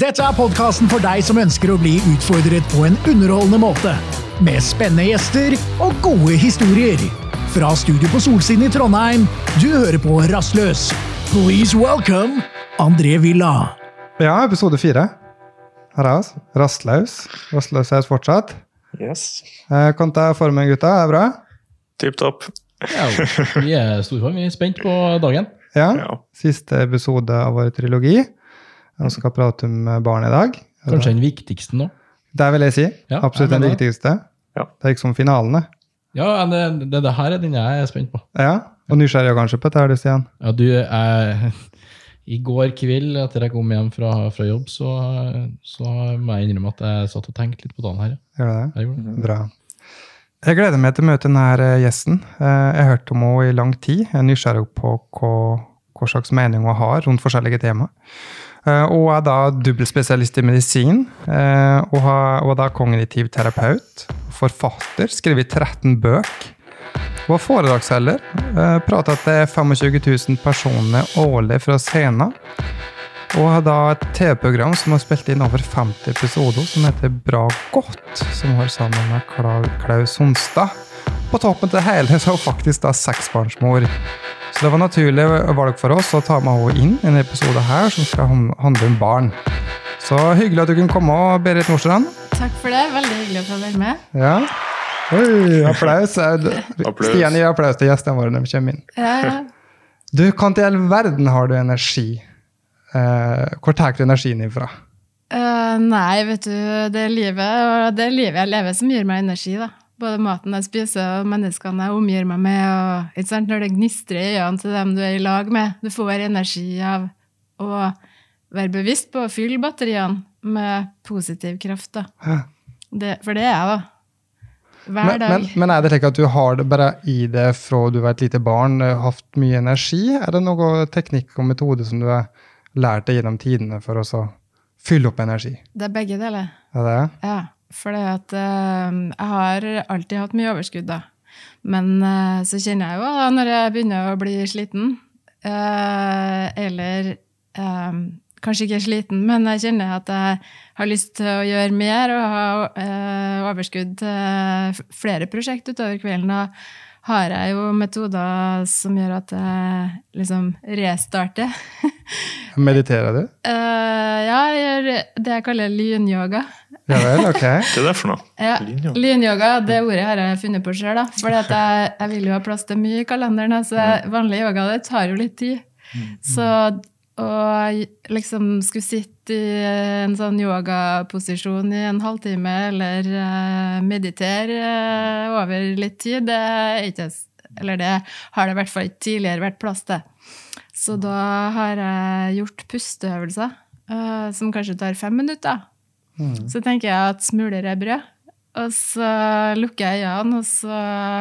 Dette er podkasten for deg som ønsker å bli utfordret på en underholdende måte. Med spennende gjester og gode historier. Fra studio på Solsiden i Trondheim, du hører på Rastløs. Please welcome André Villa. Ja, episode fire. Her er oss. Rastløs. Rastløs er fortsatt. Yes. Kan ta er formen, gutta? Er det bra? Tipp topp. Ja, vi er storform. Vi er spent på dagen. Ja. Ja. Siste episode av vår trilogi. Vi skal prate om barn i dag. Kanskje den viktigste nå. Det vil jeg si. Ja, Absolutt jeg den viktigste. Ja. Det er liksom finalene. Ja, det, det, det her er den jeg er spent på. Ja. Og nysgjerrig kanskje på dette, du, Stian. Ja, du, jeg, I går kveld, etter jeg kom hjem fra, fra jobb, så, så må jeg innrømme at jeg satt og tenkte litt på dagen her. Gjør ja. det? Jeg gjorde det. Bra. Jeg gleder meg til å møte denne eh, gjesten. Eh, Jeg har hørt om henne i lang tid. Jeg er nysgjerrig på hva, hva slags mening hun har rundt forskjellige tema. Eh, Hun er da dobbeltspesialist i medisin, eh, og er da kognitiv terapeut, forfatter, skrevet 13 bøker. Hun er foredragsholder, eh, prater til 25 000 personer årlig fra scenen. Og har da et TV-program som har spilt inn over 50 episoder, som heter Bra godt, som har sammen med Klaus Sonstad. På toppen til det hele så er hun faktisk da seksbarnsmor. Så det var naturlig valg for oss å ta med henne inn i en episode her som skal handle om barn. Så hyggelig at du kunne komme, Berit Nordstrand. Takk for det. Veldig hyggelig å få være med. Ja. Oi, applaus. Applaus. Stian gir applaus til gjestene våre når de kommer inn. Ja, ja. Du, hvordan i all verden har du energi? Eh, hvor tar du energien ifra? fra? Eh, nei, vet du, det er livet og det er livet jeg lever som gir meg energi. da. Både maten jeg spiser og menneskene jeg omgir meg med. og ikke sant, Når det gnistrer i øynene til dem du er i lag med. Du får energi av å være bevisst på å fylle batteriene med positiv kraft. da. Det, for det er jeg, da. Hver Men, dag. men, men er det slik at du har det bare i det fra du var et lite barn, eh, hatt mye energi? Er det noe teknikk og metode som du har lært deg gjennom tidene for å så fylle opp energi? Det er begge deler. Er det? Ja, for at eh, jeg har alltid hatt mye overskudd, da. Men eh, så kjenner jeg jo da, når jeg begynner å bli sliten, eh, eller kanskje ikke sliten, men jeg kjenner at jeg har lyst til å gjøre mer og ha overskudd til flere prosjekt utover kvelden. Da har jeg jo metoder som gjør at jeg liksom restarter. Mediterer du? Uh, ja, jeg gjør det jeg kaller lynyoga. Ja vel, ok. Hva er det for noe? Ja. Lynyoga, det ordet har jeg funnet på sjøl. For jeg, jeg vil jo ha plass til mye i kalenderen. Altså, vanlig yoga det tar jo litt tid. Så å liksom skulle sitte i en sånn yogaposisjon i en halvtime eller eh, meditere eh, over litt tid, det ikke Eller det har det i hvert fall ikke tidligere vært plass til. Så da har jeg gjort pusteøvelser eh, som kanskje tar fem minutter. Så tenker jeg at smuler er brød. Og så lukker jeg øynene, og så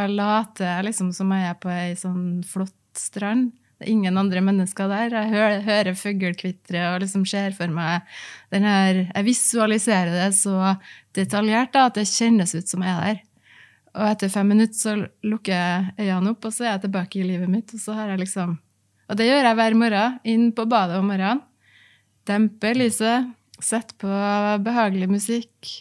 later jeg liksom som jeg er på ei sånn flott strand. Det er ingen andre mennesker der. Jeg hører, hører fugl kvitre og liksom ser for meg den her Jeg visualiserer det så detaljert da, at det kjennes ut som jeg er der. Og etter fem minutter så lukker jeg øynene opp, og så er jeg tilbake i livet mitt. Og så har jeg liksom Og det gjør jeg hver morgen. Inn på badet om morgenen. Demper lyset. Setter på behagelig musikk.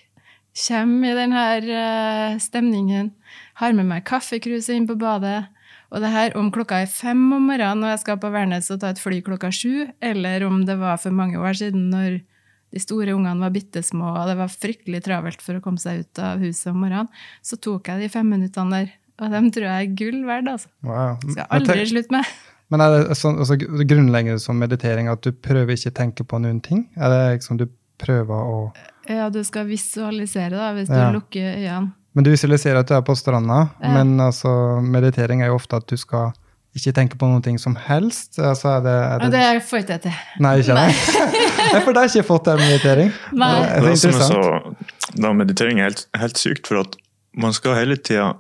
Kommer i den her eh, stemningen. Har med meg kaffekruset inn på badet. Og det her om klokka er fem om morgenen og jeg skal på Værnes og ta et fly klokka sju, eller om det var for mange år siden når de store ungene var bitte små og det var fryktelig travelt for å komme seg ut av huset om morgenen, så tok jeg de fem minuttene der. Og dem tror jeg er gull verd, altså. Wow. Skal jeg aldri tenk, slutte med. men er det sånn, altså, grunnleggende som meditering at du prøver ikke å tenke på noen ting? Er det liksom du prøver å Ja, du skal visualisere, da, hvis Ja. du lukker øynene. Men du visualiserer at du er på stranda, Ja. men altså, meditering er jo ofte at du skal ikke tenke på noe som helst. Altså, er det, er det, det får ikke jeg til. Nei, ikke det? jeg. for det har ikke fått til meditering. Nei. Det er Det er interessant. så, da meditering er helt, helt sykt, for at man skal hele tida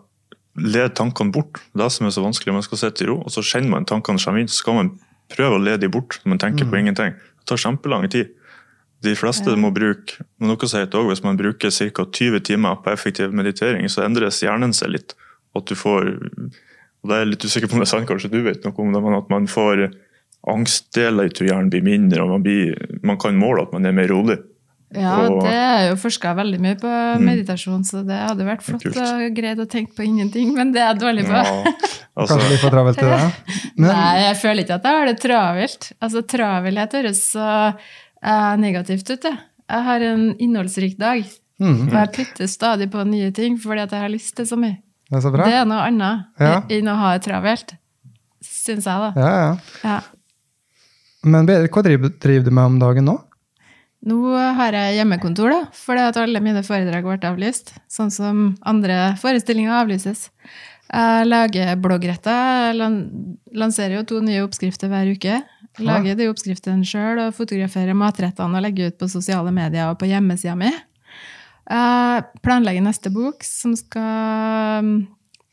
lede tankene bort. Det er som er så vanskelig. Man skal sitte i ro, og så kjenner man tankene kommer inn. Så skal man prøve å lede dem bort når man tenker Mm. på ingenting. Det tar kjempelang tid. De fleste må bruke men noe sier også, Hvis man bruker ca. 20 timer på effektiv meditering, så endres hjernen seg litt. At du får og det er jeg litt usikker på om det er sant, kanskje du vet noe om det, men at man får angstdeler i hjernen blir mindre, og man, blir, man kan måle at man er mer rolig. Ja, Og- det er jo forska veldig mye på meditasjon, så det hadde vært flott Kult. å greid å tenke på ingenting, men det er jeg dårlig på. Ja, altså, Kanskje litt for travelt til det? Men, Nei, jeg føler ikke at jeg har det travelt. Altså, Travelhet høres så negativt ut. Jeg. jeg har en innholdsrik dag, mm, og jeg putter stadig på nye ting fordi at jeg har lyst til så mye. det er så bra. Det er noe annet Ja. enn å ha det travelt, syns jeg, da. Ja, ja. Ja. Men Berit, hva driver, driver du med om dagen nå? Nå har jeg hjemmekontor, da, fordi at alle mine foredrag ble avlyst. Sånn som andre forestillinger avlyses. Jeg lager bloggretter. Jeg lanserer jo to nye oppskrifter hver uke. Lager de oppskriftene sjøl og fotograferer matrettene og legger ut på sosiale medier og på hjemmesida mi. Jeg planlegger neste bok, som skal mm,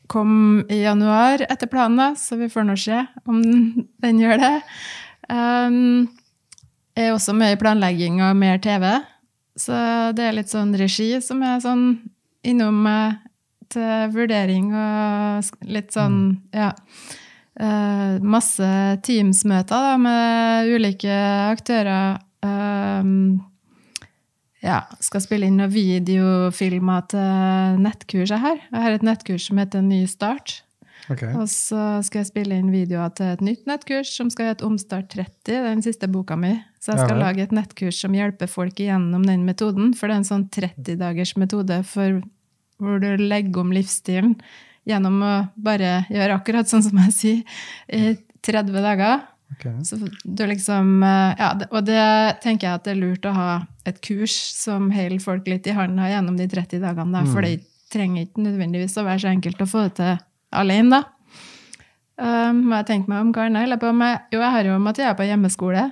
komme i januar etter planen, så vi får nå se om den gjør det. Um, jeg er også med i planlegging av mer TV. Så det er litt sånn regi som er sånn innom meg til vurdering og litt sånn, ja eh, Masse Teams-møter da, med ulike aktører. Um, ja, skal spille inn noen videofilmer til nettkurset her. Jeg har et nettkurs som heter Ny start. Okay. Og så skal jeg spille inn videoer til et nytt nettkurs som skal hete Omstart 30, den siste boka mi. Så jeg Ja skal vel. lage et nettkurs som hjelper folk igjennom den metoden. For det er en sånn 30-dagers metode for hvor du legger om livsstilen gjennom å bare gjøre akkurat sånn som jeg sier, i 30 dager. Okay. Så du liksom, eh, ja, og det tenker jeg at det er lurt å ha et kurs som holder folk litt i handa gjennom de 30 dagene. Da, For det trenger ikke nødvendigvis å være så enkelt å få det til alene, da. Um, jeg tenkt meg om annet jeg på med. Jo, jeg har jo Mathea på hjemmeskole.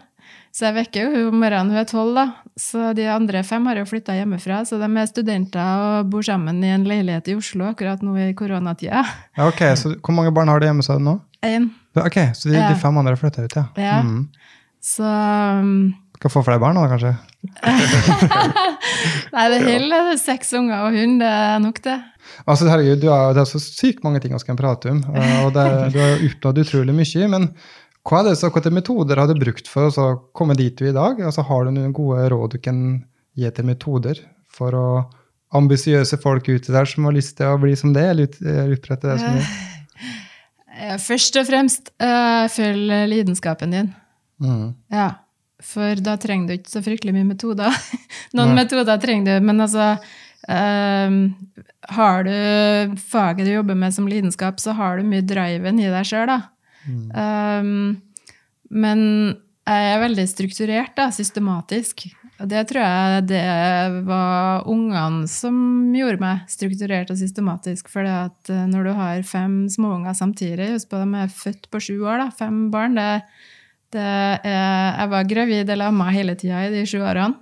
Så jeg vekker jo om morgenen, hun er tolv, da. Så de andre fem har jo flytta hjemmefra. Så de er studenter og bor sammen i en leilighet i Oslo akkurat nå i koronatida. Ja, ok, så Hvor mange barn har de hjemme seg nå? En. Ok, Så de, Ja. de fem andre har flytta ut, ja. Ja. Mm. Så um, Skal få flere barn, da, kanskje? Nei, det holder. Er Seks unger og hund, det er nok, det. Altså, herregud, du har, Det er så sykt mange ting vi kan prate om, og det, du har jo oppnådd utrolig mye. Men hva er det så, hvilke metoder har du brukt for å komme dit du er i dag? Altså, har du noen gode råd du kan gi til metoder for å ambisiøse folk ute der som har lyst til å bli som det, eller ut, utbrette det som Først og fremst, uh, følg lidenskapen din. mm. Ja. For da trenger du ikke så fryktelig mye metoder. Noen Nei. metoder trenger du, men altså ehm, Har du faget du jobber med som lidenskap, så har du mye driven i deg sjøl, da. Ehm, men jeg er veldig strukturert, da, systematisk. Og det tror jeg det var ungene som gjorde meg strukturert og systematisk. For når du har fem småunger samtidig, husk på de er født på sju år, da, fem barn det, det er, Jeg var gravid eller amma hele tida i de sju årene.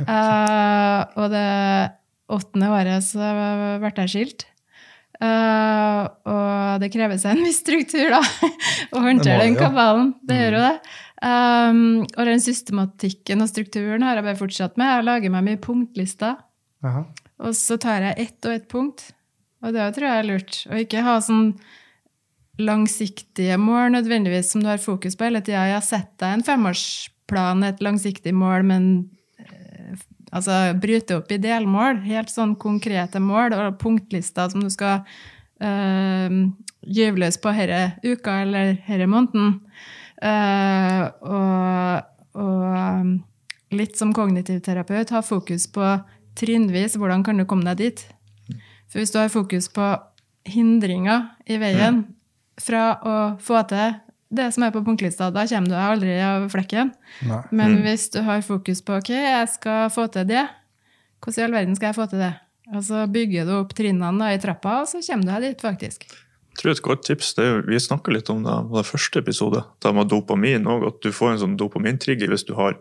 uh, og det åttende året så ble jeg skilt. Eh, og det krever seg en viss struktur, da, å håndtere den kabalen. Det gjør jo det. Um, og den systematikken og strukturen har jeg bare fortsatt med. Jeg lager meg mye punktlister, og så tar jeg ett og ett punkt. Og det tror jeg er lurt. Å ikke ha sånn langsiktige mål nødvendigvis som du har fokus på hele tida. Jeg har sett deg en femårsplan, et langsiktig mål, men altså bryte opp i delmål. Helt sånn konkrete mål og punktlister som du skal øh, gyve løs på herre uka eller herre måneden. Uh, og, og litt som kognitiv terapeut, ha fokus på trinnvis hvordan kan du komme deg dit. For hvis du har fokus på hindringer i veien fra å få til det som er på punktlista, da kommer du deg aldri av flekken. Nei. Men hvis du har fokus på ok, jeg skal få til det, hvordan i all verden skal jeg få til det? Og så bygger du opp trinnene da, i trappa, og så kommer du deg dit, faktisk. Jeg tror et godt tips det er, Vi snakka litt om det på den første episode, det med dopamin òg. At du får en sånn dopamintrigger hvis du har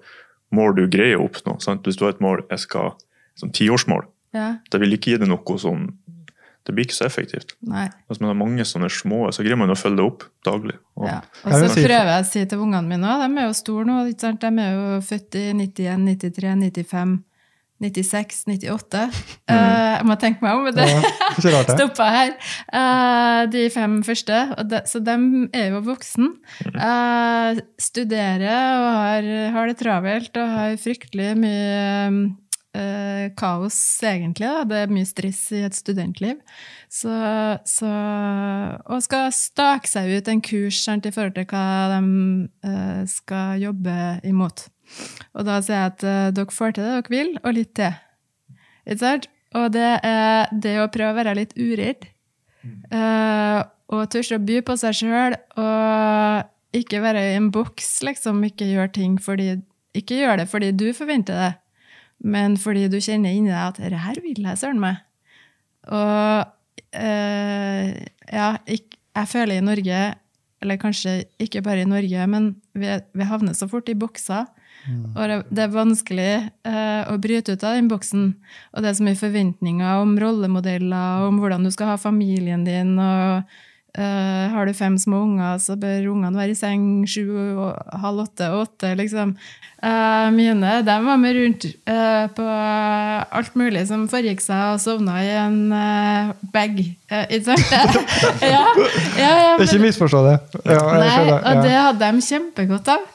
mål du greier å oppnå. Sant? Hvis du har et mål jeg skal, som tiårsmål, Ja, det vil ikke gi deg noe sånn Det blir ikke så effektivt. nei. Hvis man har mange sånne små, så greier man å følge det opp daglig. Og, Ja. Og så prøver jeg å si til ungene mine òg, de er jo store nå, ikke sant? de er jo født i 91, 93, 95, 96, 98. Eh, jeg må tenke meg om, men det Ja, det. stoppa her. Uh, de fem første. Og de, så de er jo voksen. Uh, studerer og har, har det travelt og har fryktelig mye eh, kaos, egentlig. Da. Det er mye stress i et studentliv. Så, så, og skal stake seg ut en kurs sant, i forhold til hva de eh, skal jobbe imot. Og da sier jeg at eh, dere får til det dere vil, og litt til. Ikke sant? Og det er det å prøve å være litt uredd. eh, og tørre å by på seg sjøl, og ikke være i en boks, liksom. Ikke gjøre ting fordi Ikke gjør det fordi du forventer det, men fordi du kjenner inni deg at 'dette her vil jeg søren meg'. Og eh, ja, jeg føler i Norge, eller kanskje ikke bare i Norge, men vi, vi havner så fort i bokser. Og det, det er vanskelig eh, å bryte ut av den boksen. Og det er så mye forventninger om rollemodeller, om hvordan du skal ha familien din. og eh, Har du fem små unger, så bør ungene være i seng sju, halv åtte åtte. liksom. Uh, mine de var med rundt uh, på alt mulig som foregikk seg, og sovna i en uh, bag. Ikke sant? ja, ja, ja, men- Ikke misforstå det. Ja, jeg Nei, skjønner, og det hadde de kjempegodt av.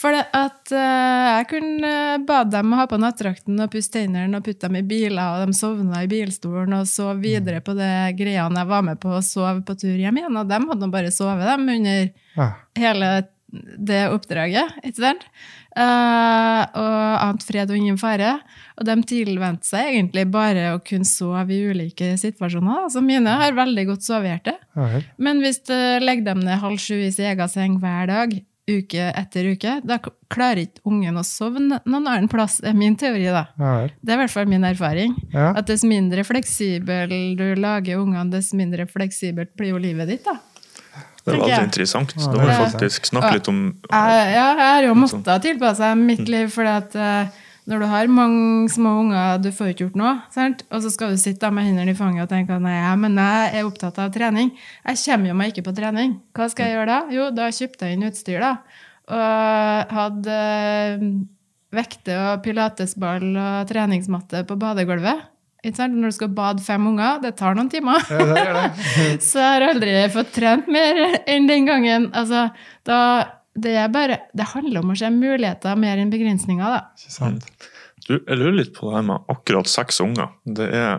For at uh, jeg kunne bade dem å ha på nattdrakten og pusse tennene og putte dem i biler, og de sovna i bilstolen og sov videre på det greiene jeg var med på og sov på tur hjem igjen. Og de hadde nå bare sovet, dem, under Ja. hele det oppdraget. ikke sant? Uh, og ant fred og ingen fare. Og de tilvente seg egentlig bare å kunne sove i ulike situasjoner. Altså mine har veldig godt sovehjerte. Ja. Men hvis du legger dem ned halv sju i sin egen seng hver dag, uke etter uke, da klarer ikke ungen å sovne noen annen plass, er min teori. da. Ja. Det er i hvert fall min erfaring. Ja. At dess mindre fleksibel du lager ungene, dess mindre fleksibelt blir jo livet ditt. da. Det var veldig interessant. Ja, Da må det vi er faktisk snakke litt om ja, jeg har jo måttet tilpasse mitt liv, fordi at eh, når du har mange små unger, du får ikke gjort noe, sant? og så skal du sitte med hendene i fanget og tenke nei, men jeg er opptatt av trening. Jeg kommer jo meg ikke på trening. Hva skal jeg gjøre da? Jo, da kjøpte jeg inn utstyr, da. Og hadde vekter vekte og pilatesball og treningsmatte på badegulvet. Når du skal bade fem unger, det tar noen timer. Ja, det det. Så jeg har aldri fått trent mer enn den gangen. Altså, da, det, er bare, det handler om å se muligheter mer enn begrensninger. Da. Sant. Du, jeg lurer litt på det her med akkurat seks unger. Det er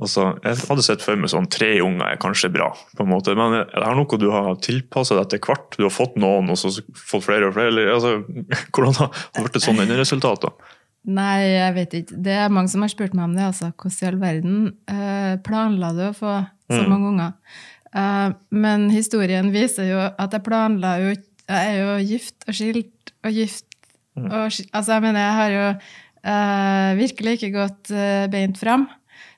altså, Jeg hadde sett for meg sånn tre unger er kanskje bra, på en måte. men er det her noe du har tilpassa deg etter hvert? Du har fått noen, og så fått flere og flere? Eller, altså, hvordan har det blitt sånn enderesultat? resultatet? Nei, jeg vet ikke. Det er mange som har spurt meg om det. altså. Hvordan i all verden eh, planla du å få så Mm. mange unger? Eh, men historien viser jo at jeg planla jo ikke Jeg er jo gift og skilt og gift og skilt. Altså, jeg mener, jeg har jo uh, virkelig ikke gått uh, beint fram.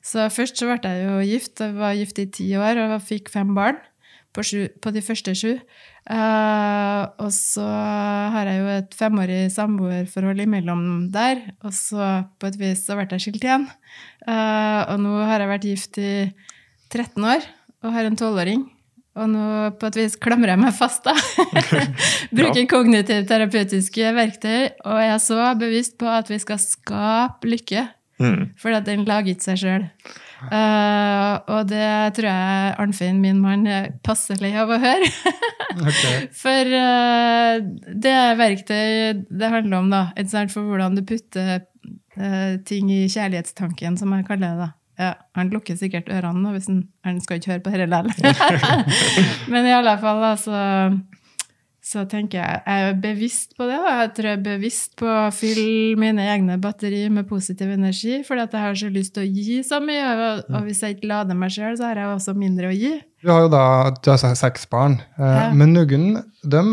Så først så ble jeg jo gift, jeg var gift i ti år og fikk fem barn på, sju, på de første sju. Uh, og så har jeg jo et femårig samboerforhold imellom der, og så på et vis så ble jeg skilt igjen. Uh, og nå har jeg vært gift i 13 år og har en tolvåring. Og nå på et vis klamrer jeg meg fast, da. Bruker kognitiv terapeutiske verktøy, og jeg er så bevisst på at vi skal skape lykke. Mm. For at den lager ikke seg sjøl. og det tror jeg Arnfinn, min mann, er passelig av å høre. okay. For uh, det er verktøy det handler om, da. For hvordan du putter uh, ting i kjærlighetstanken, som jeg kaller det. da. Ja, Han lukker sikkert ørene nå, hvis han, han skal ikke høre på dette likevel. Men i alle fall, da, så, tenker jeg jeg er bevisst på det. Da. Jeg tror jeg er bevisst på å fylle mine egne batteri med positiv energi, fordi at jeg har så lyst til å gi så mye. Og, og hvis jeg ikke lader meg sjøl, så har jeg også mindre å gi. Du har jo da du har seks barn, eh, Ja. men noen de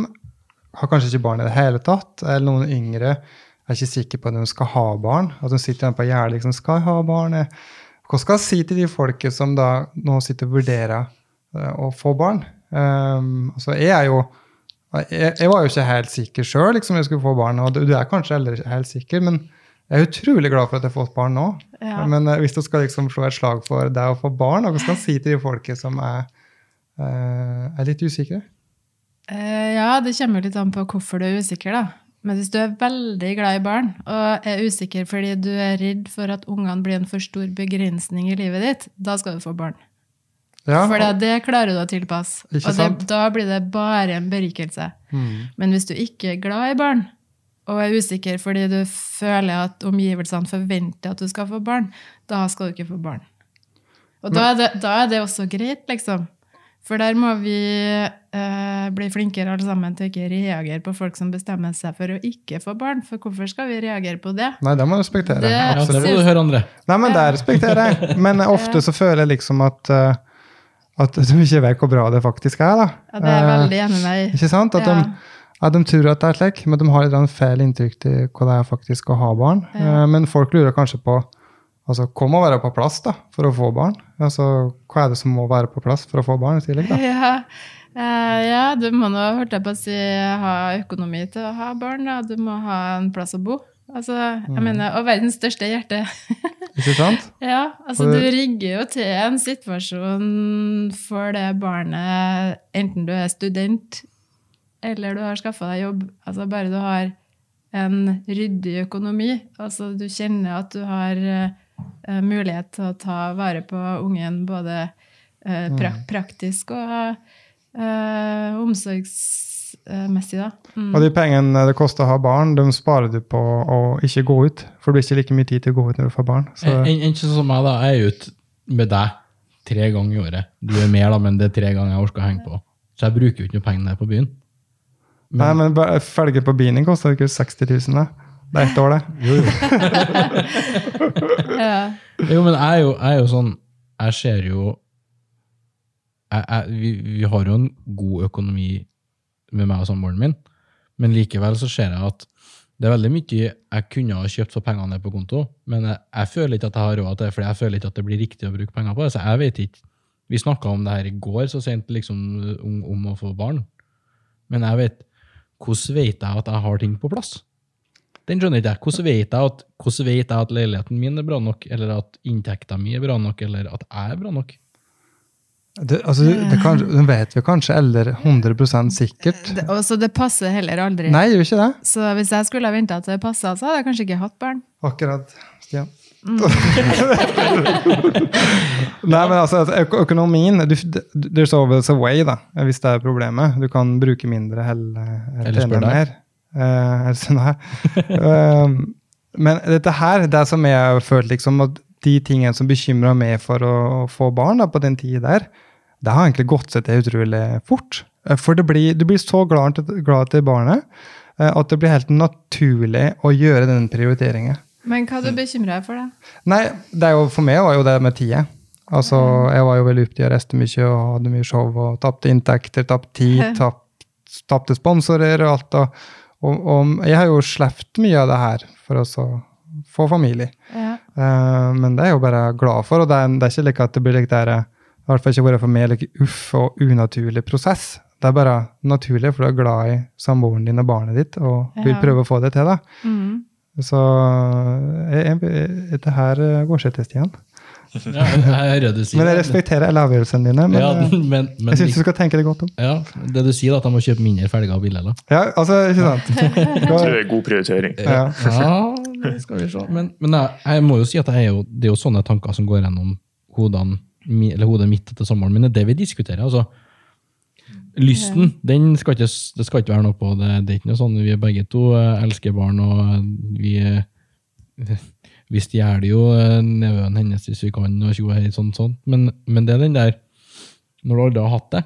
har kanskje ikke barn i det hele tatt. Eller noen yngre er ikke sikre på at de skal ha barn. At de sitter igjen på gjerdet liksom, skal ha barn. Jeg- Hva skal jeg si til de folket som da nå sitter og vurderer eh, å få barn? Um, altså, jeg er jo jeg, jeg var jo ikke helt sikker sjøl liksom, jeg skulle få barn, og du, du er kanskje heller ikke helt sikker, men jeg er utrolig glad for at jeg har fått barn nå. Ja. Men eh, hvis du skal liksom slå et slag for deg å få barn, hva skal jeg si til de folket som er, uh, er litt usikre? Uh, ja, det kommer litt an på hvorfor du er usikker, da. Men hvis du er veldig glad i barn og er usikker fordi du er redd for at ungene blir en for stor begrensning i livet ditt, da skal du få barn. Ja, For det, klarer du å tilpasse. Og det, da blir det bare en berikelse. Mm. Men hvis du ikke er glad i barn, og er usikker fordi du føler at omgivelsene forventer at du skal få barn, da skal du ikke få barn. Og da er det, da er det også greit, liksom. For der må vi eh, bli flinkere alle sammen til å ikke reagere på folk som bestemmer seg for å ikke få barn. For hvorfor skal vi reagere på det? Nei, det må jeg respektere. Det- Ja, det må du høre, andre. Nei, men det respekterer jeg. Men ofte så føler jeg liksom at, eh, at de ikke vet hvor bra det faktisk er. da. Ja, det er jeg Eh, veldig enig med deg. Ikke sant? At Ja. de, at de tror at det er slik, men de har sånn feil inntrykk til hva det er faktisk å ha barn. Ja. Eh, Men folk lurer kanskje på altså, hva må være på plass da, for å få barn? Altså, Hva er det som må være på plass for å få barn i tillegg? da? Ja, eh, ja, du må nå, holdt jeg på å si, ha økonomi til å ha barn. Da. Du må ha en plass å bo. Altså, jeg mener, Og verdens største hjerte. Ikke sant? ja, altså Og Du rigger jo til en situasjon for det barnet, enten du er student eller du har skaffa deg jobb. Altså Bare du har en ryddig økonomi, altså du kjenner at du har eh, mulighet til å ta vare på ungen både eh, pra praktisk og eh, omsorgsmessig, da. Mm. Og de pengene det koster å ha barn, de sparer du på å ikke gå ut. For det blir ikke like mye tid til å gå ut når du får barn. Så, En, en, ikke sånn som meg, da. Jeg er ute med deg tre ganger i året. Du er mer, da, men det er tre ganger jeg orker å henge på. Så jeg bruker jo ikke noe penger der på byen. nei, men bare Felger på bilen koster koster ikke 60 000. Da. Det er ett år, det. ja. Jo, men jeg er jo, jeg er jo sånn Jeg ser jo jeg, jeg, vi, vi har jo en god økonomi med meg og samboeren min, men likevel så ser jeg at det er veldig mye jeg kunne ha kjøpt for pengene på konto, men jeg, jeg føler ikke at jeg har råd til det, for jeg føler ikke at det blir riktig å bruke penger på det. Så jeg vet ikke. Vi snakka om det her i går, så sent liksom om, om å få barn. Men jeg vet Hvordan vet jeg at jeg har ting på plass? Den skjønner ikke jeg. Hvordan vet jeg at, hvordan vet jeg at leiligheten min er bra nok, eller at inntekta mi er bra nok, eller at jeg er bra nok? det, altså, det, kan, det vet vi kanskje, eller 100 sikkert. Det, og så det passer heller aldri. Nei, gjør ikke det? Så hvis jeg skulle ha venta til det passa, så hadde jeg kanskje ikke hatt barn. Akkurat, Stian. Nei, men altså, økonomien du, There's always a way, da, hvis det er problemet. Du kan bruke mindre eller, Eller tjene deg. mer. Eh, eller sånn her. um, men dette her, det som jeg har følt liksom, at de tingene som bekymra meg for å, få barn da, på den tida der, det har egentlig gått seg til utrolig fort. Eh, For det blir, du blir så glad, glad til barnet eh, at det blir helt naturlig å gjøre den prioriteringen. Men hva du bekymra for, da? Nei, det er jo, for meg var jo det med tida. Altså, jeg var jo veldig opptatt, jeg reiste mye og hadde mye show og tapte inntekter, tapte tid, tapt- tapte sponsorer og alt. Og, og, og jeg har jo sluppet mye av det her for å få familie. Ja. Uh, men det er jeg jo bare glad for, og det er, det er ikke like at det blir like der, eh, i hvert fall ikke vært for meg like uff og unaturlig prosess. Det er bare naturlig, for du er glad i samboeren din og barnet ditt og vil Ja. prøve å få det til. da. Mm. Så jeg, jeg, dette her går seg til, Stian. Ja, jeg hører du sier Men jeg respekterer alle avgjørelsene dine. Men ja, eh, men, men, jeg syns du skal tenke deg godt om. ja, det du sier, er at jeg må kjøpe mindre felger og biler. Ja, altså, ikke sant? Jeg tror det er god prioritering. Ja. Ja, det skal vi se. Men, men jeg, jeg må jo si at er jo, det er jo sånne tanker som går gjennom hodene, eller hodet mitt etter sommeren. Men det er det vi diskuterer. altså. Lysten, den skal ikke, det skal ikke være noe på det. Det er ikke noe sånn, Vi er begge to eh, elsker barn, og vi, vi stjeler jo eh, nevøen hennes hvis vi kan, og tjo hei, sånn, sånn. Men, men det er den der Når du aldri har hatt det,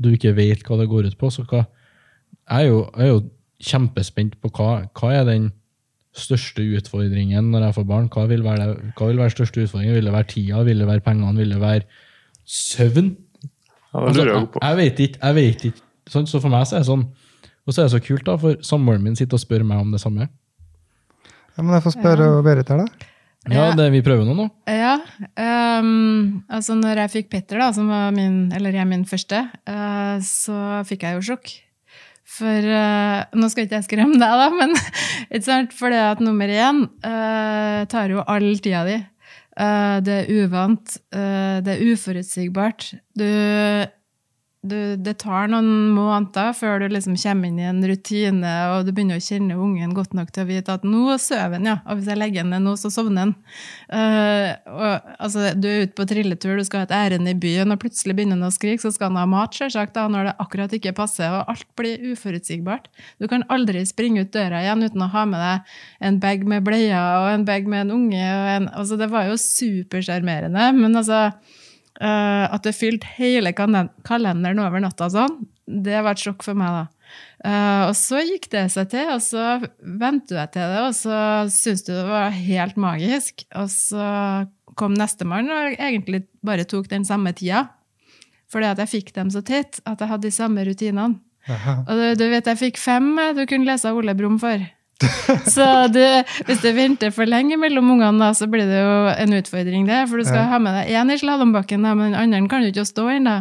du ikke vet hva det går ut på, så hva Jeg er jo, jeg er jo kjempespent på hva, hva er den største utfordringen når jeg får barn? Hva vil være, det, hva vil være største utfordringen? Vil det være tida? Vil det være pengene? Vil det være søvn? Ja, det Altså, jeg jeg vet ikke. jeg vet ikke. Sånn, så for meg så er det sånn Og så er det så kult, da, for samboeren min sitter og spør meg om det samme. Ja, men jeg får spørre Berit her, da. Ja, Ja. det vi prøver nå nå. Ja. Um, altså når jeg fikk Petter, da, som var min, eller er min første, uh, så fikk jeg jo sjokk. For uh, Nå skal ikke jeg skremme deg, da, men ikke sant? for det at nummer én uh, tar jo all tida di. Eh, det er uvant, eh, det er uforutsigbart. Du, du, det tar noen måneder før du liksom kommer inn i en rutine, og du begynner å kjenne ungen godt nok til å vite at nå sover han, ja. Og hvis jeg legger han ned nå, så sovner han. Uh, og, altså, du er ute på trilletur, du skal ha et ærend i byen, og plutselig begynner han å skrike, så skal han ha mat, selvsagt, da, når det akkurat ikke passer, og alt blir uforutsigbart. Du kan aldri springe ut døra igjen uten å ha med deg en bag med bleier og en bag med en unge. En, altså, det var jo supersjarmerende, men altså Eh, at det fylte hele kalenderen over natta sånn, det var et sjokk for meg, da. Uh, og så gikk det seg til, og så ventet jeg til det, og så syntes du det var helt magisk. Og så kom nestemann og egentlig bare tok den samme tida. Fordi at jeg fikk dem så tett at jeg hadde de samme rutinene. Aha. Og du, du, vet, jeg fikk fem du kunne lese Ole Brumm for. så du, hvis du venter for lenge mellom ungene, så blir det jo en utfordring, det. For du skal ja. ha med deg én i slalåmbakken, men den andre kan jo ikke stå ennå.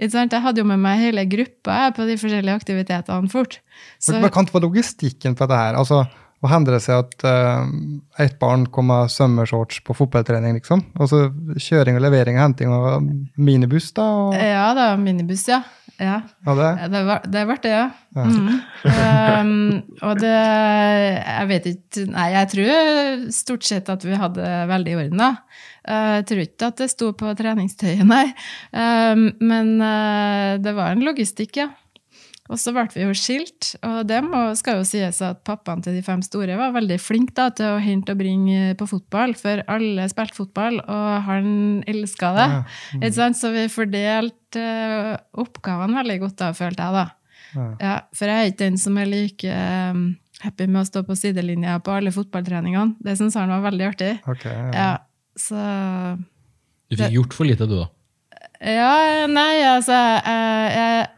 Jeg hadde jo med meg hele gruppa på de forskjellige aktivitetene fort. Så, men kan du være logistikken på dette her? Altså, hva hender det seg at uh, et barn kommer sommershorts på fotballtrening, liksom? Altså kjøring og levering og henting og minibuss, da? Og... Ja da, minibuss, ja. Ja, det? Det, var, det ble det, ja. ja. Mm. Um, og det Jeg vet ikke Nei, jeg tror stort sett at vi hadde veldig i orden, da. Uh, jeg tror ikke at det sto på treningstøyet, nei. Um, men uh, det var en logistikk, ja. Og så ble vi jo skilt, og det må, skal jo sies at pappaen til de fem store var veldig flink da, til å hente og bringe på fotball, for alle spilte fotball, og han elska det. Ja. Mm. Så vi fordelte uh, oppgavene veldig godt da, følte jeg, da. Ja. Ja, for jeg er ikke den som er like um, happy med å stå på sidelinja på alle fotballtreningene. Det syns han var veldig artig. Okay, ja. så Du fikk gjort for lite, du, da? Ja, nei, altså jeg, jeg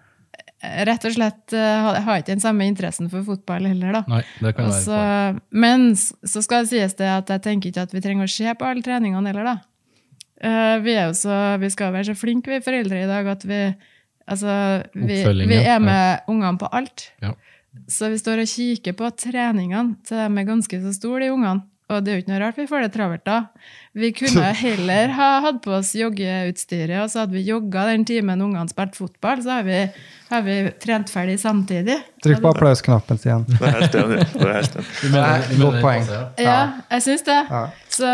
rett og slett uh, har ikke den samme interessen for fotball heller, da. Nei, det kan Også, være men så skal det sies det at jeg tenker ikke at vi trenger å se på alle treningene heller, da. Uh, vi, er jo så, vi skal være så flinke, vi foreldre i dag, at vi, altså, vi, vi er med ja. ungene på alt. Ja. Så vi står og kikker på treningene til de er ganske så store, de ungene. Og det er jo ikke noe rart vi får det travelt da. Vi kunne heller ha hatt på oss joggeutstyret, og så hadde vi jogga den timen ungene spilte fotball. Så har vi, har vi, trent ferdig samtidig. Trykk på applausknappen, Stian. Det er helt enig. Det er helt enig. Godt poeng. Ja, jeg syns det. Så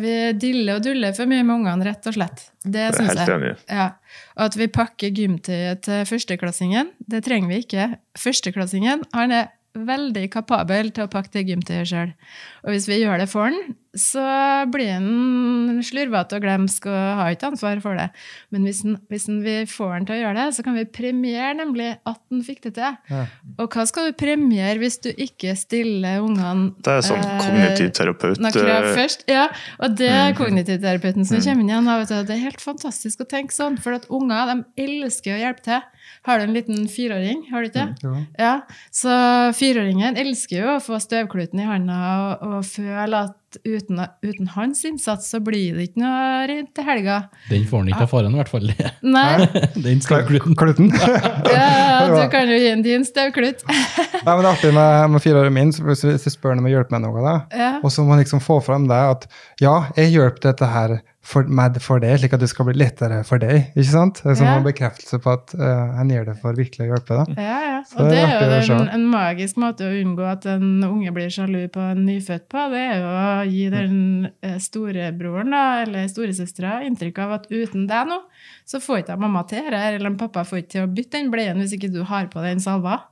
vi diller og duller for mye med ungene, rett og slett. Det syns jeg. Ja. Og at vi pakker gymtøyet til førsteklassingen, det trenger vi ikke. Førsteklassingen han er veldig kapabel til å pakke det gymtøyet sjøl. Og hvis vi gjør det for han, så blir han slurvete og glemsk og har ikke ansvar for det. Men hvis, han, hvis han, vi får han til å gjøre det, så kan vi premiere nemlig at han fikk det til. Ja. Og hva skal du premiere hvis du ikke stiller ungene Det er sånn eh, kognitiv terapeut. Eh, først. Ja, og det er mm. kognitivterapeuten som mm. kommer inn igjen. Det er helt fantastisk å tenke sånn, for at unger de elsker å hjelpe til. Har du en liten fireåring? Har du ikke? Mm, ja. Så fireåringen elsker jo å få støvkluten i handa og, og føle at uten, uten, hans innsats så blir det ikke noe rent til helga. Den får han ikke av faren, i hvert fall. Nei. Den støvkluten. ja, du kan jo gi en din støvklut. Nei, men det er artig med, med fireåringen min, hvis jeg spør ham om å hjelpe med noe, da, ja. og så må han liksom få fram det at ja, jeg hjelper dette her for, med for deg, slik at det skal bli lettere for deg. ikke sant? Det er som ja. en bekreftelse på at uh, en gjør det for virkelig å hjelpe. da. Ja, ja. og det, er jo en, en, magisk måte å unngå at en unge blir sjalu på en nyfødt på. Det er jo å gi den eh, storebroren da, eller storesøstera inntrykk av at uten deg nå, så får ikke mamma til det, eller pappa får ikke til å bytte den bleien hvis ikke du har på den salva.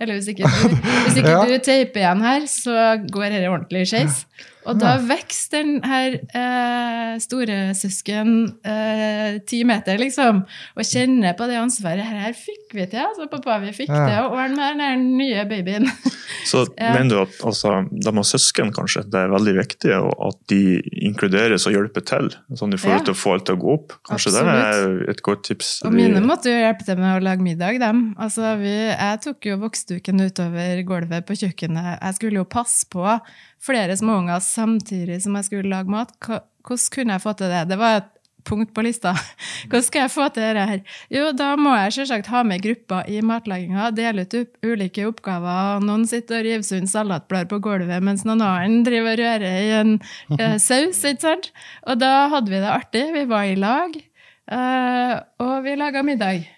Eller hvis ikke du, hvis ikke ja. du teiper igjen her, så går dette ordentlig skeis. Og da vokser den her eh, storesøsken eh, ti meter, liksom, og kjenner på det ansvaret. Her, her fikk vi til, altså, pappa. Vi fikk ja. til å ordne med den nye babyen. Så ja. mener du at altså, de har søsken, kanskje? Det er veldig viktig at de inkluderes og hjelper til, sånn i forhold til å få alt til å gå opp? Kanskje Absolutt. det er et godt tips? Og mine måtte jo hjelpe til med å lage middag, dem. Altså, vi, jeg tok jo voksduken utover gulvet på kjøkkenet. Jeg skulle jo passe på flere småunger samtidig som jeg skulle lage mat. Hvordan kunne jeg få til det? Det var et punkt på lista. Hvordan skal jeg få til dette her? Jo, da må jeg selvsagt ha med grupper i matlaginga, dele ut ulike oppgaver. Noen sitter og river sund salatblad på gulvet, mens noen annen driver og rører i en eh, saus. ikke sant? Og da hadde vi det artig. Vi var i lag. Eh, og vi laga middag.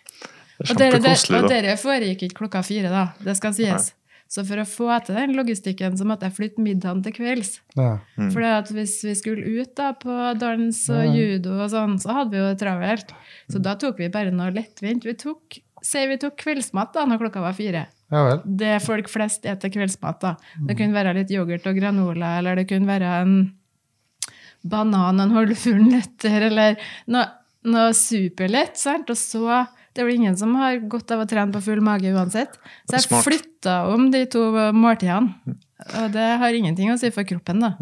Det Og dere, det, foregikk ikke klokka fire, da. Det skal sies. Så for å få til den logistikken, så måtte jeg flytte middagen til kvelds. Ja. Mm. For hvis vi skulle ut da på dans og judo og sånn, så hadde vi jo det travelt. Så da tok vi bare noe lettvint. Vi tok, sier vi tok kveldsmat da, når klokka var fire. ja vel. Det folk flest spiser kveldsmat. da. Det kunne være litt yoghurt og granola, eller det kunne være en banan, og en håndfull nøtter, eller noe, noe superlett. sant? Og så Det er vel ingen som har godt av å trene på full mage uansett. Så jeg flytta om de to måltidene. Og det har ingenting å si for kroppen, da.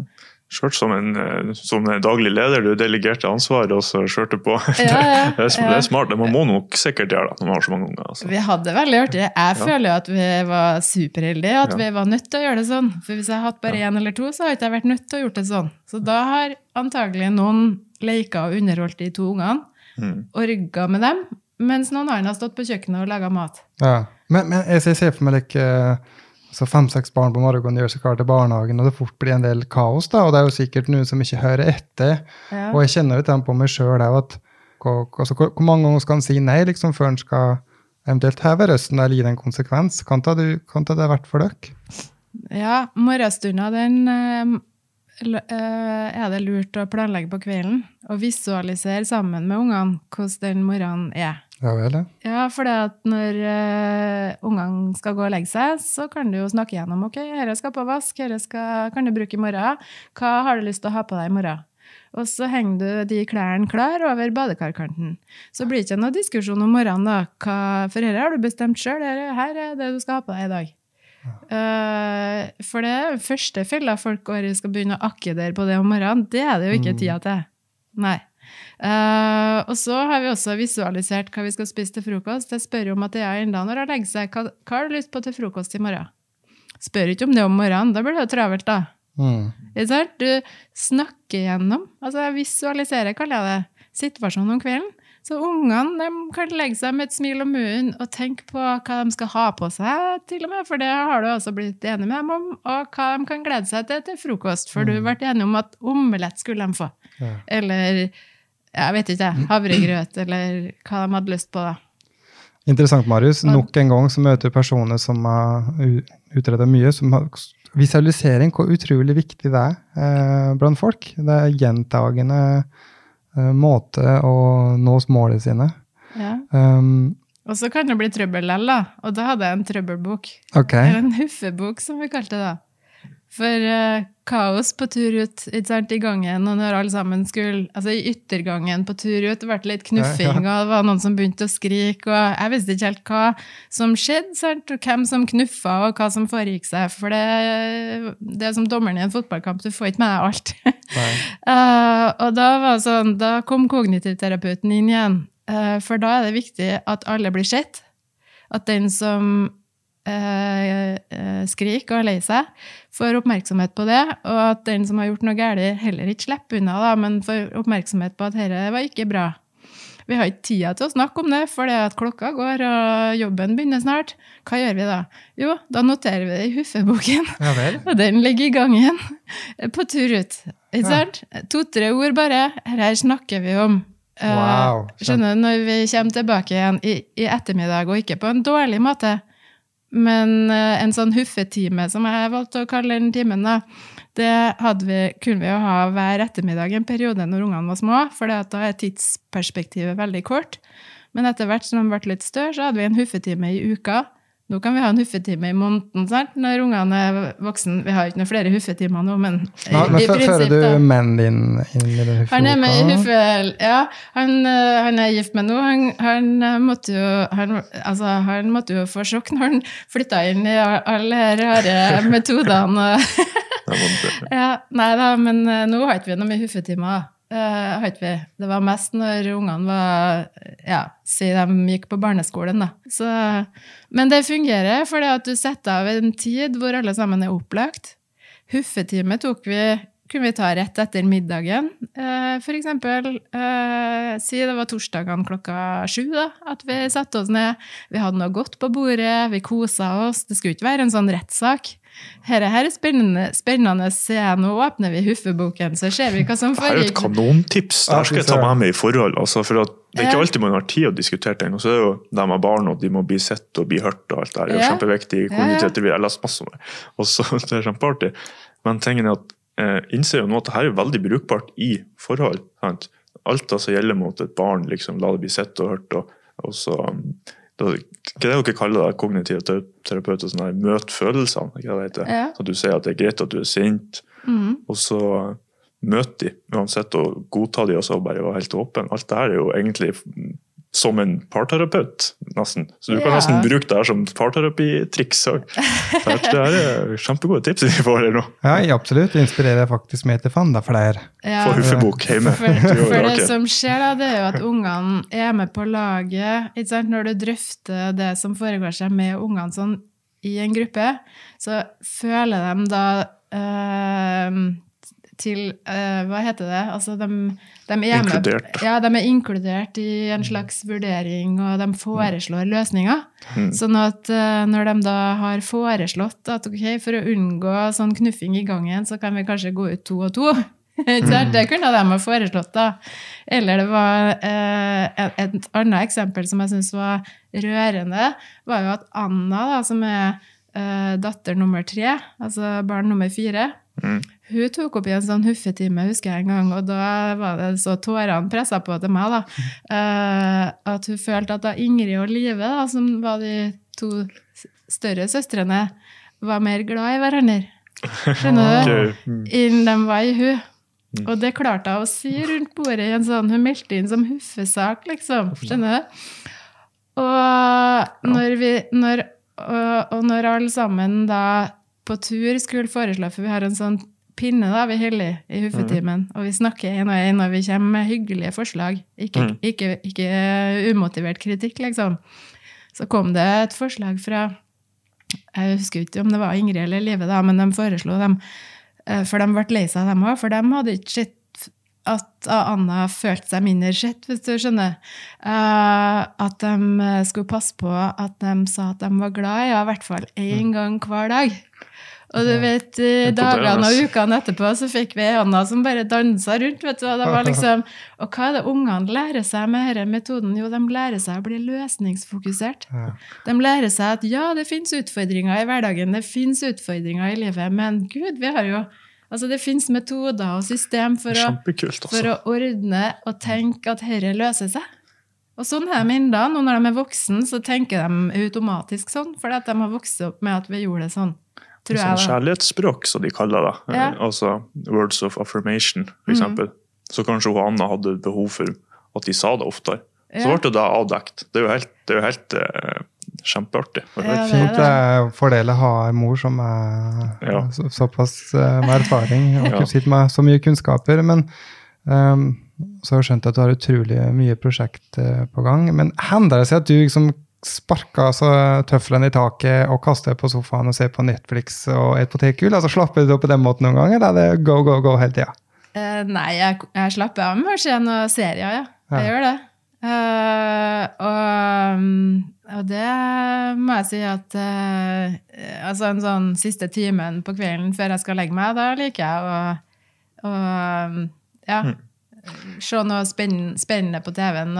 Skjørt som en eh, som en daglig leder, du delegerte ansvaret og så skjørte på. Ja, ja, det, er, det er smart. Man må nok sikkert gjøre det når man har så mange unger. Altså. Vi hadde det veldig artig. Jeg føler jo at vi var superheldige, at Ja. vi var nødt til å gjøre det sånn. For hvis jeg hadde hatt bare én eller to, så hadde jeg ikke vært nødt til å gjøre det sånn. Så da har antagelig noen leika og underholdt de to ungene, Mm. og rygga med dem, mens noen andre har stått på kjøkkenet og laga mat. Ja. Men, men jeg ser- for meg like, så fem-seks barn på morgenen gjør seg klar til barnehagen, og det fort blir en del kaos. da, Og det er jo sikkert noen som ikke hører etter. Ja. Og jeg kjenner litt på meg sjøl at hvor, altså, hvor, mange ganger skal en si nei liksom, før en skal eventuelt heve røsten eller gi det en konsekvens? Kan ta det, kan ta det vært for dere? Ja, morgenstunda den eh, er det lurt å planlegge på kvelden. Og visualisere sammen med ungene hvordan den morgenen er. Ja vel, ja. Ja, for når uh, ungene skal gå og legge seg, så kan du jo snakke gjennom ok, dette skal på vask, dette kan du bruke i morgen. Hva har du lyst til å ha på deg i morgen? Og så henger du de klærne klar over badekarkanten. Så blir det ikke noe diskusjon om morgenen, da. Hva, for dette har du bestemt sjøl. Her er det du skal ha på deg i dag. Eh, for det første fella folk går i, skal begynne å akkedere på det om morgenen. Det er det jo ikke tida til. Nei. Uh, og så har vi også visualisert hva vi skal spise til frokost. Jeg spør jo er enda når hun legger seg, hva, hva har du lyst på til frokost i morgen? Spør ikke om det om morgenen, da blir det jo travelt, da. Mm. Du snakker gjennom, altså visualiserer, kaller jeg det, situasjonen om kvelden. Så ungene kan legge seg med et smil om munnen og tenke på hva de skal ha på seg, til og med, for det har du også blitt enig med dem om, og hva de kan glede seg til til frokost, for du ble enig om at omelett skulle de få. Ja. Eller, jeg vet ikke, havregrøt, eller hva de hadde lyst på da. Interessant, Marius. Nok en gang så møter vi personer som har utreda mye. som har Visualisering, hvor utrolig viktig det er eh, blant folk. Det er gjentagende måte å nå målene sine. Ja. Um, Og så kan det bli trøbbel likevel, da. Og da hadde jeg en trøbbelbok. Okay. Eller en huffebok, som vi kalte det da. For uh, kaos på tur ut sant, i gangen, og når alle sammen skulle Altså i yttergangen på tur ut, det ble litt knuffing, og det var noen som begynte å skrike, og jeg visste ikke helt hva som skjedde, sant, og hvem som knuffa, og hva som foregikk seg. For det, det er som dommeren i en fotballkamp, du får ikke med deg alt. Eh, og da, var sånn, da kom kognitivterapeuten inn igjen. uh, for da er det viktig at alle blir sett. At den som skriker og er lei seg, får oppmerksomhet på det. Og at den som har gjort noe galt, heller ikke slipper unna, da, men får oppmerksomhet på at dette var ikke bra. Vi har ikke tida til å snakke om det, for det at klokka går og jobben begynner snart. Hva gjør vi da? Jo, da noterer vi det i huffeboken. Ja. Og den ligger i gangen på tur ut. Ikke Ja. sant? To-tre ord bare. Her snakker vi om. Eh, Wow. skjønner du, Når vi kommer tilbake igjen i, i ettermiddag, og ikke på en dårlig måte, men eh, en sånn huffetime, som jeg valgte å kalle den timen, da, det vi, kunne vi jo ha hver ettermiddag en periode når ungene var små, for da er tidsperspektivet veldig kort. Men etter hvert som de ble litt større, så hadde vi en huffetime i uka. Nå kan vi ha en huffetime i måneden sant? når ungene er voksne. Vi har ikke noen flere huffetimer nå, men Ja, men i fø- Fører du mannen din inn i den Han er med i? Huffe... Ja, han, eh, han er gift med nå. Han, han eh, måtte jo han, altså, han måtte jo få sjokk når han flytta inn i alle de rare metodene. Det det. ja, nei da, men eh, nå har ikke vi noe med huffetimer. Uh, har ikke vi. Det var mest når ungene var Ja, si de gikk på barneskolen, da. Så, men det fungerer, fordi at du setter av en tid hvor alle sammen er opplagt. Huffetime tok vi kunne vi ta rett etter middagen. Uh, for eksempel, eh, si det var torsdagene klokka sju, da, at vi satte oss ned. Vi hadde noe godt på bordet, vi kosa oss. Det skulle ikke være en sånn rettssak. Dette her er spennende, spennende. Se, nå åpner vi Huffeboken, så ser vi hva som Det er et kanontips. Det her skal jeg ta med meg i forhold. Altså, for at det er ikke alltid man har tid å diskutere ting. Og så er det jo de med barn, og de må bli sett og bli hørt. og alt det her. Det er jo Ja. kjempeviktig. Ja. Kognitivt, Jeg har lest masse om det. Og så det er kjempeartig. Men tingen er at eh, innser jo nå at det her er veldig brukbart i forhold. Sant? Alt altså gjelder mot et barn. liksom, La det bli sett og hørt. og, og så... um, hva er det dere kaller det, kognitive te- terapeuter? sånn der, Møt følelsene. ikke det heter? Ja. At du sier at det er greit at du er sint, mm. og så møt de uansett, og godta de og så bare være helt åpen. Alt det her er jo egentlig som en parterapeut, nesten. Så du kan Ja. nesten bruke det her som parterapitriks òg. Det er kjempegode tips vi får her nå. Ja, absolutt. Det inspirerer faktisk meg til fanda flere. Ja. For huffebok hjemme. For, for det det som skjer, da, det er jo at ungene er med på laget. Ikke sant? Når du drøfter det som foregår seg med ungene sånn i en gruppe, så føler de da øh, til øh, Hva heter det? Altså, de, de er med, Inkludert. Ja, de er inkludert i en slags vurdering, og de foreslår løsninger. Mm. Sånn at eh, når de da har foreslått at ok, for å unngå sånn knuffing i gangen, så kan vi kanskje gå ut to og to. Mm. Det kunne de ha foreslått, da. Eller det var eh, et annet eksempel som jeg syns var rørende, var jo at Anna, da, som er eh, datter nummer tre, altså barn nummer fire, Mm. hun tok opp i en sånn huffetime, husker jeg en gang, og da var det så tårene pressa på til meg, da. Uh, at hun følte at da Ingrid og Live, da, som var de to større søstrene, var mer glad i hverandre. Skjønner du? Okay. Enn Innen de var i hun. Og det klarte hun å si rundt bordet i en sånn Hun meldte inn som huffesak, liksom. Skjønner du? Og når vi når, og, og når alle sammen da på tur skulle foreslå, for vi har en sånn pinne da, vi holder i huffetimen, og vi snakker en og en, og vi kommer med hyggelige forslag, ikke, Mm. ikke, ikke umotivert kritikk, liksom. Så kom det et forslag fra Jeg husker ikke om det var Ingrid eller Live, da, men de foreslo dem Eh, For de ble lei seg, dem òg. For de hadde ikke sett at Anna følte seg mindre sett, hvis du skjønner. Eh, at de eh, skulle passe på at de sa at de var glad i henne, i hvert fall én gang hver dag. Og du vet, dagene og ukene etterpå så fikk vi Anna som bare dansa rundt. vet du, og det var liksom, Og hva er det ungene lærer seg med denne metoden? Jo, de lærer seg å bli løsningsfokusert. De lærer seg at ja, det finnes utfordringer i hverdagen, det finnes utfordringer i livet, men gud, vi har jo Altså, det finnes metoder og system for å, for altså. å ordne og tenke at dette løser seg. Og sånn er de ennå. Nå når de er voksne, så tenker de automatisk sånn, fordi at de har vokst opp med at vi gjorde det sånn. Tror Sånn jeg, da. kjærlighetsspråk, som de kaller det. Ja. Eh, Altså words of affirmation, for Mm. eksempel. Så kanskje hun Anna hadde behov for at de sa det oftere. Så Ja. ble det avdekt. Det er jo helt, det er jo helt eh, kjempeartig. Ja, det er Fint det. det er fordel å ha en mor som er Ja. så, såpass eh, med erfaring og Ja. sitter med så mye kunnskaper. Men um, så har jeg skjønt at du har utrolig mye prosjekt på gang. Men hender det seg at du liksom sparker altså, tøflene i taket og kaste på sofaen og ser på Netflix og et potetgull? Altså, slapper du av på den måten noen ganger, eller er det go, go, go hele tida? Uh, nei, jeg, jeg slapper av med å se noen serier, ja. Jeg Ja. gjør det. Uh, og, mm, og det må jeg si at uh, Altså en sånn siste timen på kvelden før jeg skal legge meg, da liker jeg å, ja, se noe spennende på TV-en.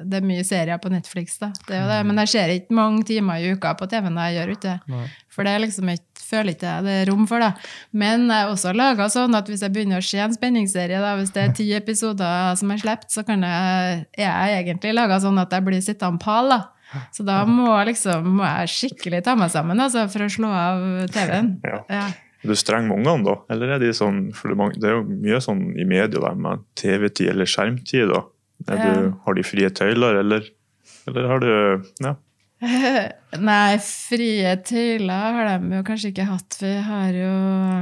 Det er mye serier på Netflix, da. Det er jo det. Men jeg ser ikke mange timer i uka på TV-en. Jeg gjør ikke det. For det er liksom ikke, føler ikke jeg det er rom for det. Men jeg er også laga sånn at hvis jeg begynner å se en spenningsserie, da, hvis det er ti episoder som er sluppet, så kan jeg, er jeg egentlig laga sånn at jeg blir sittende pal. da. Så da må, liksom, må jeg skikkelig ta meg sammen altså, for å slå av TV-en. Ja. Du streng med ungene, da? Eller er de sånn for det er jo mye sånn i media der med TV-tid eller skjermtid. da. Du, har de frie tøyler, eller, eller har du Ja. Nei, frie tøyler har de jo kanskje ikke hatt. Vi har jo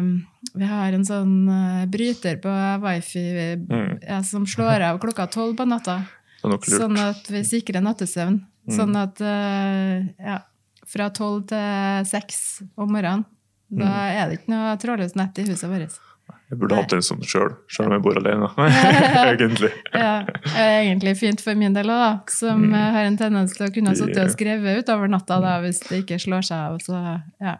um, vi har en sånn eh, bryter på wifi Mm. ja, som slår av klokka tolv på natta. Sånn at vi sikrer nattesøvn. Mm. Sånn at eh, ja, fra tolv til seks om morgenen, da Mm. er det ikke noe trådløst nett i huset vårt. Jeg burde hatt en sånn sjøl, sjøl om jeg bor alene. Egentlig. Ja, det er egentlig fint for min del òg. Som mm. har en tendens til å kunne sitte og skrive utover natta da, hvis det ikke slår seg av. Så, ja.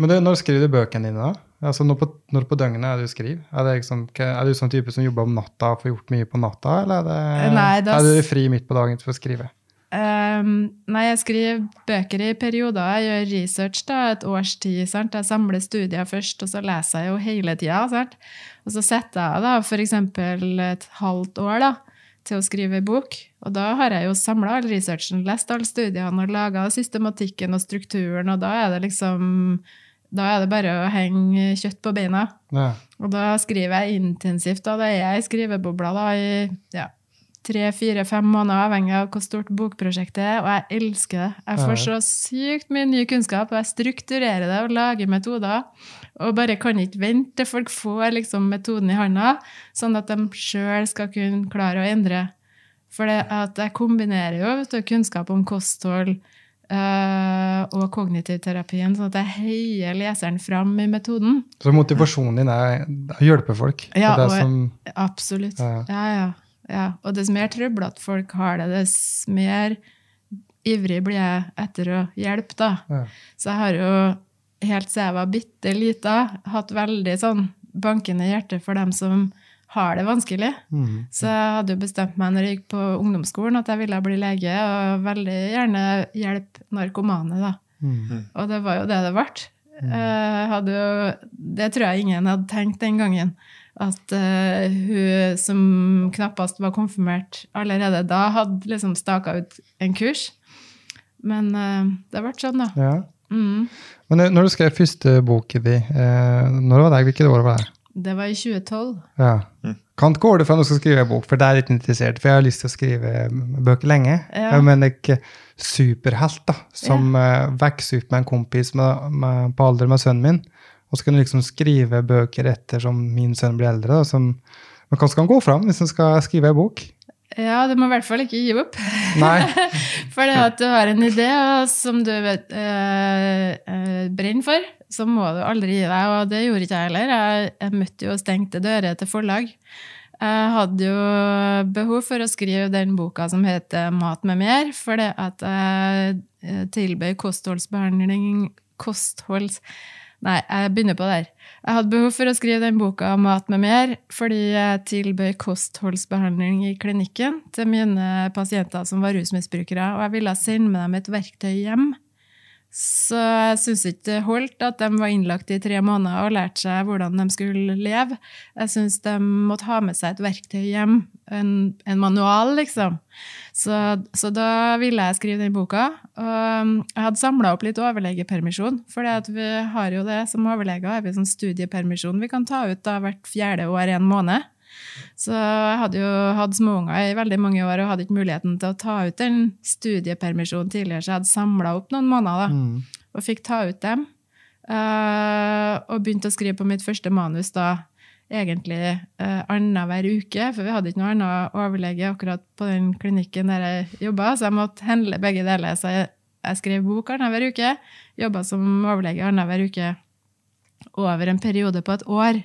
Men du, når skriver du bøkene dine, da? Altså, når, på, når på døgnet er det du skriver? Er, det liksom, er du sånn type som jobber om natta og får gjort mye på natta, eller er, det, Nei, er du fri midt på dagen for å skrive? Ehm, nei, jeg skriver bøker i perioder. Jeg gjør research da, et års tid. Sant? Jeg samler studier først, og så leser jeg jo hele tida. Og så setter jeg da f.eks. et halvt år da, til å skrive bok. Og da har jeg jo samla all researchen, lest alle studiene og laga systematikken og strukturen, og da er det liksom da er det bare å henge kjøtt på beina. Ja. Og da skriver jeg intensivt. Da, da er jeg i skrivebobla da, i ja, tre, fire, fem måneder, avhengig av hvor stort bokprosjektet er. Og jeg elsker det. Jeg får så sykt mye ny kunnskap, og jeg strukturerer det og lager metoder. Og bare kan ikke vente til folk får liksom metoden i handa, sånn at de sjøl skal kunne klare å endre. For jeg kombinerer jo du, kunnskap om kosthold øh, og kognitiv terapien, sånn at jeg heier leseren fram i metoden. Så motivasjonen din er å hjelpe folk? Ja, det og- som, Absolutt. Ja. Ja, ja. Ja. Og dess mer trøblete folk har det, dess mer ivrig blir jeg etter å hjelpe, da. ja. Så jeg har jo helt siden jeg var bitte lita, hatt veldig sånn bankende hjerte for dem som har det vanskelig. Mm. Så jeg hadde jo bestemt meg når jeg gikk på ungdomsskolen at jeg ville bli lege, og veldig gjerne hjelpe narkomane, da. Mm. Og det var jo det det ble. Jeg hadde jo, det tror jeg ingen hadde tenkt den gangen. At uh, hun som knappast var konfirmert allerede da, hadde liksom staka ut en kurs. Men uh, det ble sånn, da. ja. Mm. Men når du skrev første boken di, eh, når var det? hvilket år var det? Det var i 2012. Ja. Kan ikke gå det fra når du skal skrive en bok, for det er litt interessert. For jeg har lyst til å skrive bøker lenge. Ja. Jeg mener ikke superhelt, da, som eh, vokser opp med en kompis med, med, på alder med sønnen min. Og så kan du liksom skrive bøker etter som min sønn blir eldre. Da, som, hvordan skal han gå fram hvis han skal skrive en bok? Ja, du må i hvert fall ikke gi opp. Nei. For det at du har en idé som du vet, øh, øh, brenner for, så må du aldri gi deg. Og det gjorde ikke jeg heller. Jeg, jeg møtte jo stengte dører til forlag. Jeg hadde jo behov for å skrive den boka som heter Mat med mer, fordi at jeg eh, tilbød kostholdsbehandling Kostholds... Nei, jeg begynner på der. Jeg hadde behov for å skrive den boka Mat med mer, fordi jeg tilbød kostholdsbehandling i klinikken til mine pasienter som var rusmisbrukere, og jeg ville sende med dem et verktøy hjem. Så jeg syns ikke det holdt at de var innlagt i tre måneder og lærte seg hvordan de skulle leve. Jeg syns de måtte ha med seg et verktøy hjem, en, en manual, liksom. Så, så da ville jeg skrive den boka. Og um, jeg hadde samla opp litt overlegepermisjon, for vi har jo det som overleger. har vi sånn studiepermisjon vi kan ta ut da hvert fjerde år en måned. Så jeg hadde jo hatt småunger i veldig mange år og hadde ikke muligheten til å ta ut den studiepermisjonen tidligere, så jeg hadde samla opp noen måneder da, Mm. og fikk ta ut dem. Uh, og begynte å skrive på mitt første manus da egentlig uh, annenhver uke, for vi hadde ikke noe annet overlege akkurat på den klinikken der jeg jobba, så jeg måtte handle begge deler. Så jeg, jeg skrev bok annenhver uke, jobba som overlege annenhver uke over en periode på et år.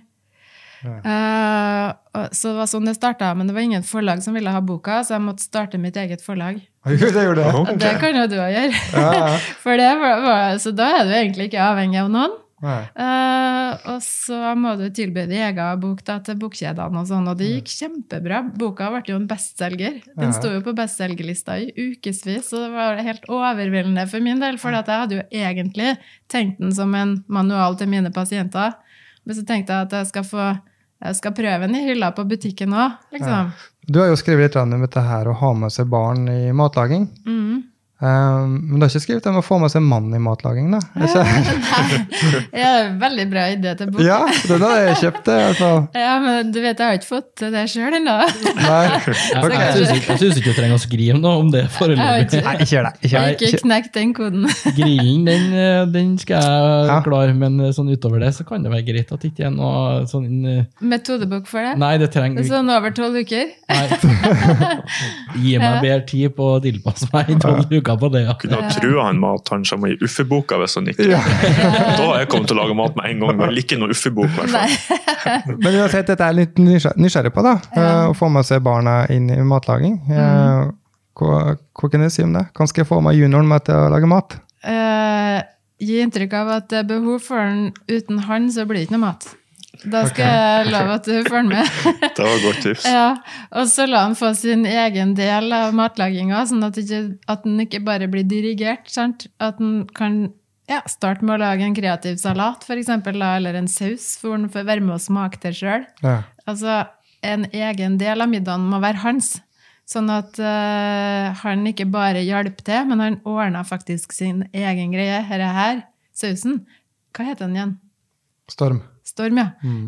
Eh, så det var sånn det starta, men det var ingen forlag som ville ha boka, så jeg måtte starte mitt eget forlag. Jo, det gjorde jeg. Okay. det kan jo du òg gjøre. Ja. For det var, var, så da er du egentlig ikke avhengig av noen. Eh, og så må du tilby din egen bok da, til bokkjedene, og sånn, og det gikk kjempebra. Boka ble jo en bestselger. Den sto jo på bestselgerlista i ukevis, og det var helt overveldende for min del, for jeg hadde jo egentlig tenkt den som en manual til mine pasienter. Men så tenkte jeg at jeg skal, få, jeg skal prøve den i hylla på butikken òg, liksom. Du har jo skrevet litt om dette her å ha med seg barn i matlaging. Mm. Um, men du har ikke skrevet om å få med seg mann i matlaging, da? Ikke? Ja, veldig bra idé til bok. Ja, den har jeg kjøpt, det. i hvert fall. Ja, men du vet, jeg har ikke fått til det sjøl ennå. Nei. Jeg, syns ikke, du trenger å skrive noe om det foreløpig. ikke- Nei, ikke gjør det. Ikke Jeg har ikke knekt den koden. Grillen, den, eh, den skal jeg Ja. klare, men eh, sånn utover det så kan det være greit at det ikke er noe sånn eh, Metodebok for det. Nei, det trenger vi Sånn over tolv uker. Nei. Gi meg bedre tid på å tilpasse meg i tolv uker. Tolka på det, ja. Kunne ha trua han med at han kommer i uffeboka hvis han ikke Da har jeg kommet til å lage mat med en gang, men ikke noe uffebok. i hvert fall. Men uansett, dette er litt nysgjerrig på, da. Ja. Å få med seg barna inn i matlaging. Mm. Hva, hva kan jeg si om det? Hvordan skal jeg få med junioren med til å lage mat? Uh, gi inntrykk av at det er behov for den. Uten han så blir det ikke noe mat. Da skal jeg love at du den med. Det var et godt tips. ja, og så la han få sin egen del av matlaginga, sånn at, ikke, at den ikke bare blir dirigert. Sant? At den kan ja, starte med å lage en kreativ salat, eksempel, eller en saus, for han får være med og smake det sjøl. Ja. Altså, en egen del av middagen må være hans. Sånn at uh, han ikke bare hjalp til, men han ordna faktisk sin egen greie. Herre her, sausen. Hva heter den igjen? Storm. Storm, ja.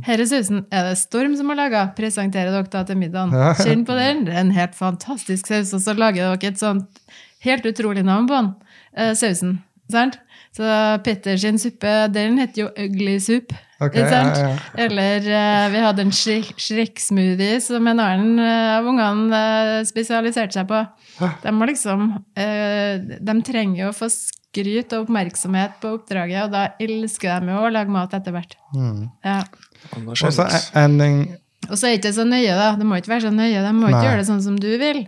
Herre sausen er det Storm som har laga. Presenterer dere da til middagen. Kjenn på den. Det er en helt fantastisk saus. Og så lager dere et sånt helt utrolig navn på den. Eh, sausen. Sant? Så Petter sin suppe, den heter jo Ugly Soup. Okay, ikke sant? ja, ja. Eller eh, vi hadde en Shrek- Shrek-smoothie som en annen eh, av ungene eh, spesialiserte seg på. De må liksom eh, De trenger jo å få skryt og oppmerksomhet på oppdraget, og da elsker de jo å lage mat etter hvert. Mm. Ja. Og så en, en Og så er det ikke så nøye, da. Det må ikke være så nøye. De må Nei. ikke gjøre det sånn som du vil.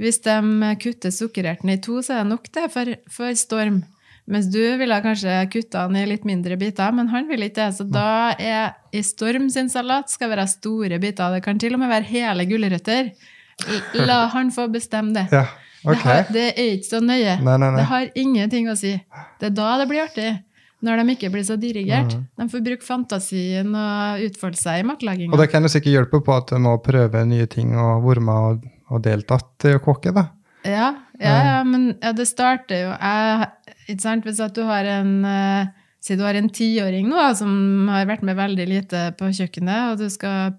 Hvis de kutter sukkererten i to, så er det nok det for, for Storm. Mens du ville kanskje kutta den i litt mindre biter, men han vil ikke det. Så da er i Storm sin salat skal være store biter. Det kan til og med være hele gulrøtter. La han få bestemme det. Ja, Det, har, det er ikke så nøye. Nei, nei, nei. Det har ingenting å si. Det er da det blir artig. Når de ikke blir så dirigert. De får bruke fantasien og utfolde seg i Og det kan jo sikkert hjelpe på at du må prøve nye ting og være med og, og deltatt i å kokke, da. Ja, ja, ja men ja, det starter jo jeg, ikke sant? Hvis at du har en uh, Si du har en tiåring nå som har vært med veldig lite på kjøkkenet, og du skal,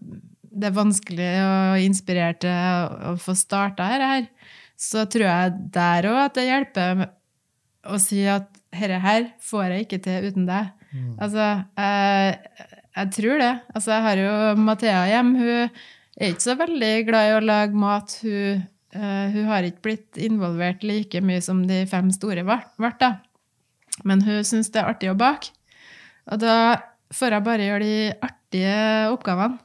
det er vanskelig å inspirere til å få starta her, her, så tror jeg der òg at det hjelper å si at herre her får jeg ikke til uten deg. Altså, jeg, jeg tror det. Altså, jeg har jo Mathea hjemme. Hun er ikke så veldig glad i å lage mat. Hun, uh, hun har ikke blitt involvert like mye som de fem store ble, da. Men hun syns det er artig å bake. Og da får jeg bare gjøre de artige oppgavene.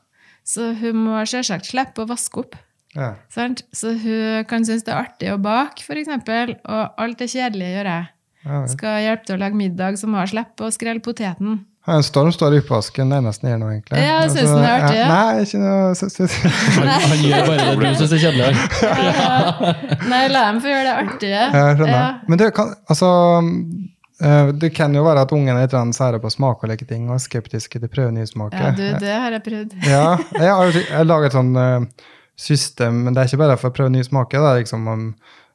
Så hun må selvsagt slippe å vaske opp. Ja. Så hun kan synes det er artig å bake, eksempel, og alt det kjedelige gjør jeg. Ja. Skal hjelpe til å lage middag, så må jeg slippe å skrelle poteten. Ja, En storm står i oppvasken, det er nesten gjør noe, egentlig. Ja, jeg synes Altså, den er artig, ja. Nei, ikke noe Han, han gjør bare det du syns er kjedelig. ja. Nei, la dem få gjøre det artige. Jeg skjønner. Ja. Men det kan, altså, eh, det kan jo være at ungene er litt sære på smak og leke ting, og er skeptiske til å prøve nye smaker. Ja, du, det har jeg prøvd. Ja, jeg har jeg har laget et sånn eh, system, men det er ikke bare for å prøve nye smaker. Det er liksom om,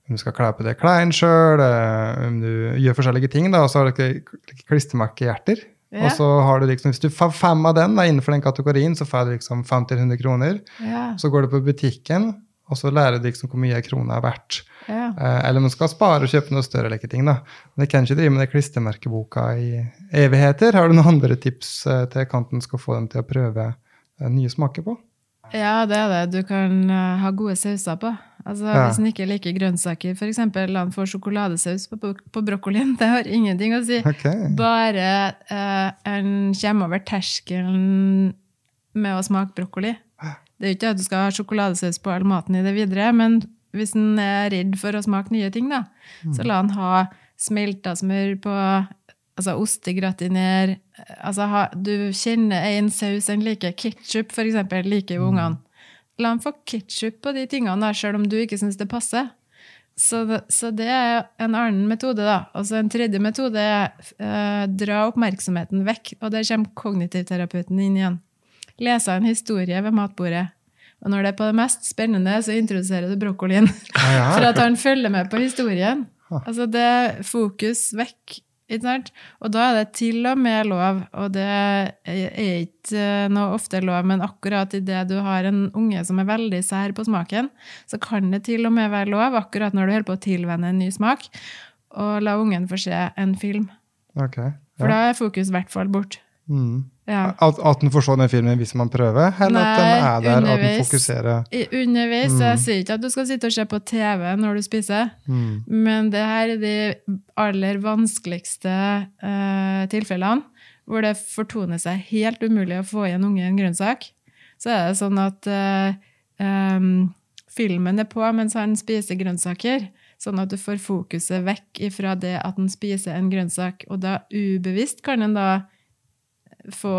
om du skal kle på deg klærne sjøl, om du gjør forskjellige ting, da, og så har du ikke klistremerkehjerter. Ja. Og så har du liksom, Hvis du får fem av den da, innenfor den kategorien, så får du liksom 50-100 kroner. Ja, Så går du på butikken, og så lærer du liksom hvor mye krona er verdt. ja. Eh, eller du skal spare og kjøpe noe større like ting. da. Men jeg kan ikke drive med det klistremerkeboka i evigheter. Har du noen andre tips eh, til kanten skal få dem til å prøve eh, nye smaker på? Ja, det er det. Du kan eh, ha gode sauser på. Altså, Ja. Hvis en ikke liker grønnsaker, f.eks. la han få sjokoladesaus på, på, brokkolien. Det har ingenting å si. Okay. Bare eh, en kommer over terskelen med å smake brokkoli. Det er jo ikke at du skal ha sjokoladesaus på all maten i det videre, men hvis en er redd for å smake nye ting, da, så la han ha smelta smør på altså ostegratiner. Altså, ha, du kjenner en saus en liker. Ketsjup, for eksempel, liker jo ungene. La han få ketsjup på de tingene der, selv om du ikke syns det passer. Så det, så det er en annen metode, da. Og så en tredje metode er eh, dra oppmerksomheten vekk. Og der kommer kognitivterapeuten inn igjen. Lese en historie ved matbordet. Og når det er på det mest spennende, så introduserer du brokkolien. ja. For at han følger med på historien. Altså det er fokus vekk. Og da er det til og med lov, og det er ikke noe ofte lov, men akkurat idet du har en unge som er veldig sær på smaken, så kan det til og med være lov, akkurat når du holder på å tilvenne en ny smak, å la ungen få se en film. Ok. For da er fokus i hvert fall bort. Mm. Ja. At, at en får se den filmen hvis man prøver, eller at den er der, at den fokuserer I- Underveis, jeg sier ikke at du skal sitte og se på TV når du spiser, mm. men det her er de aller vanskeligste uh, tilfellene hvor det fortoner seg helt umulig å få i en unge en grønnsak. Så er det sånn at uh, um, filmen er på mens han spiser grønnsaker, sånn at du får fokuset vekk ifra det at han spiser en grønnsak, og da ubevisst kan en da få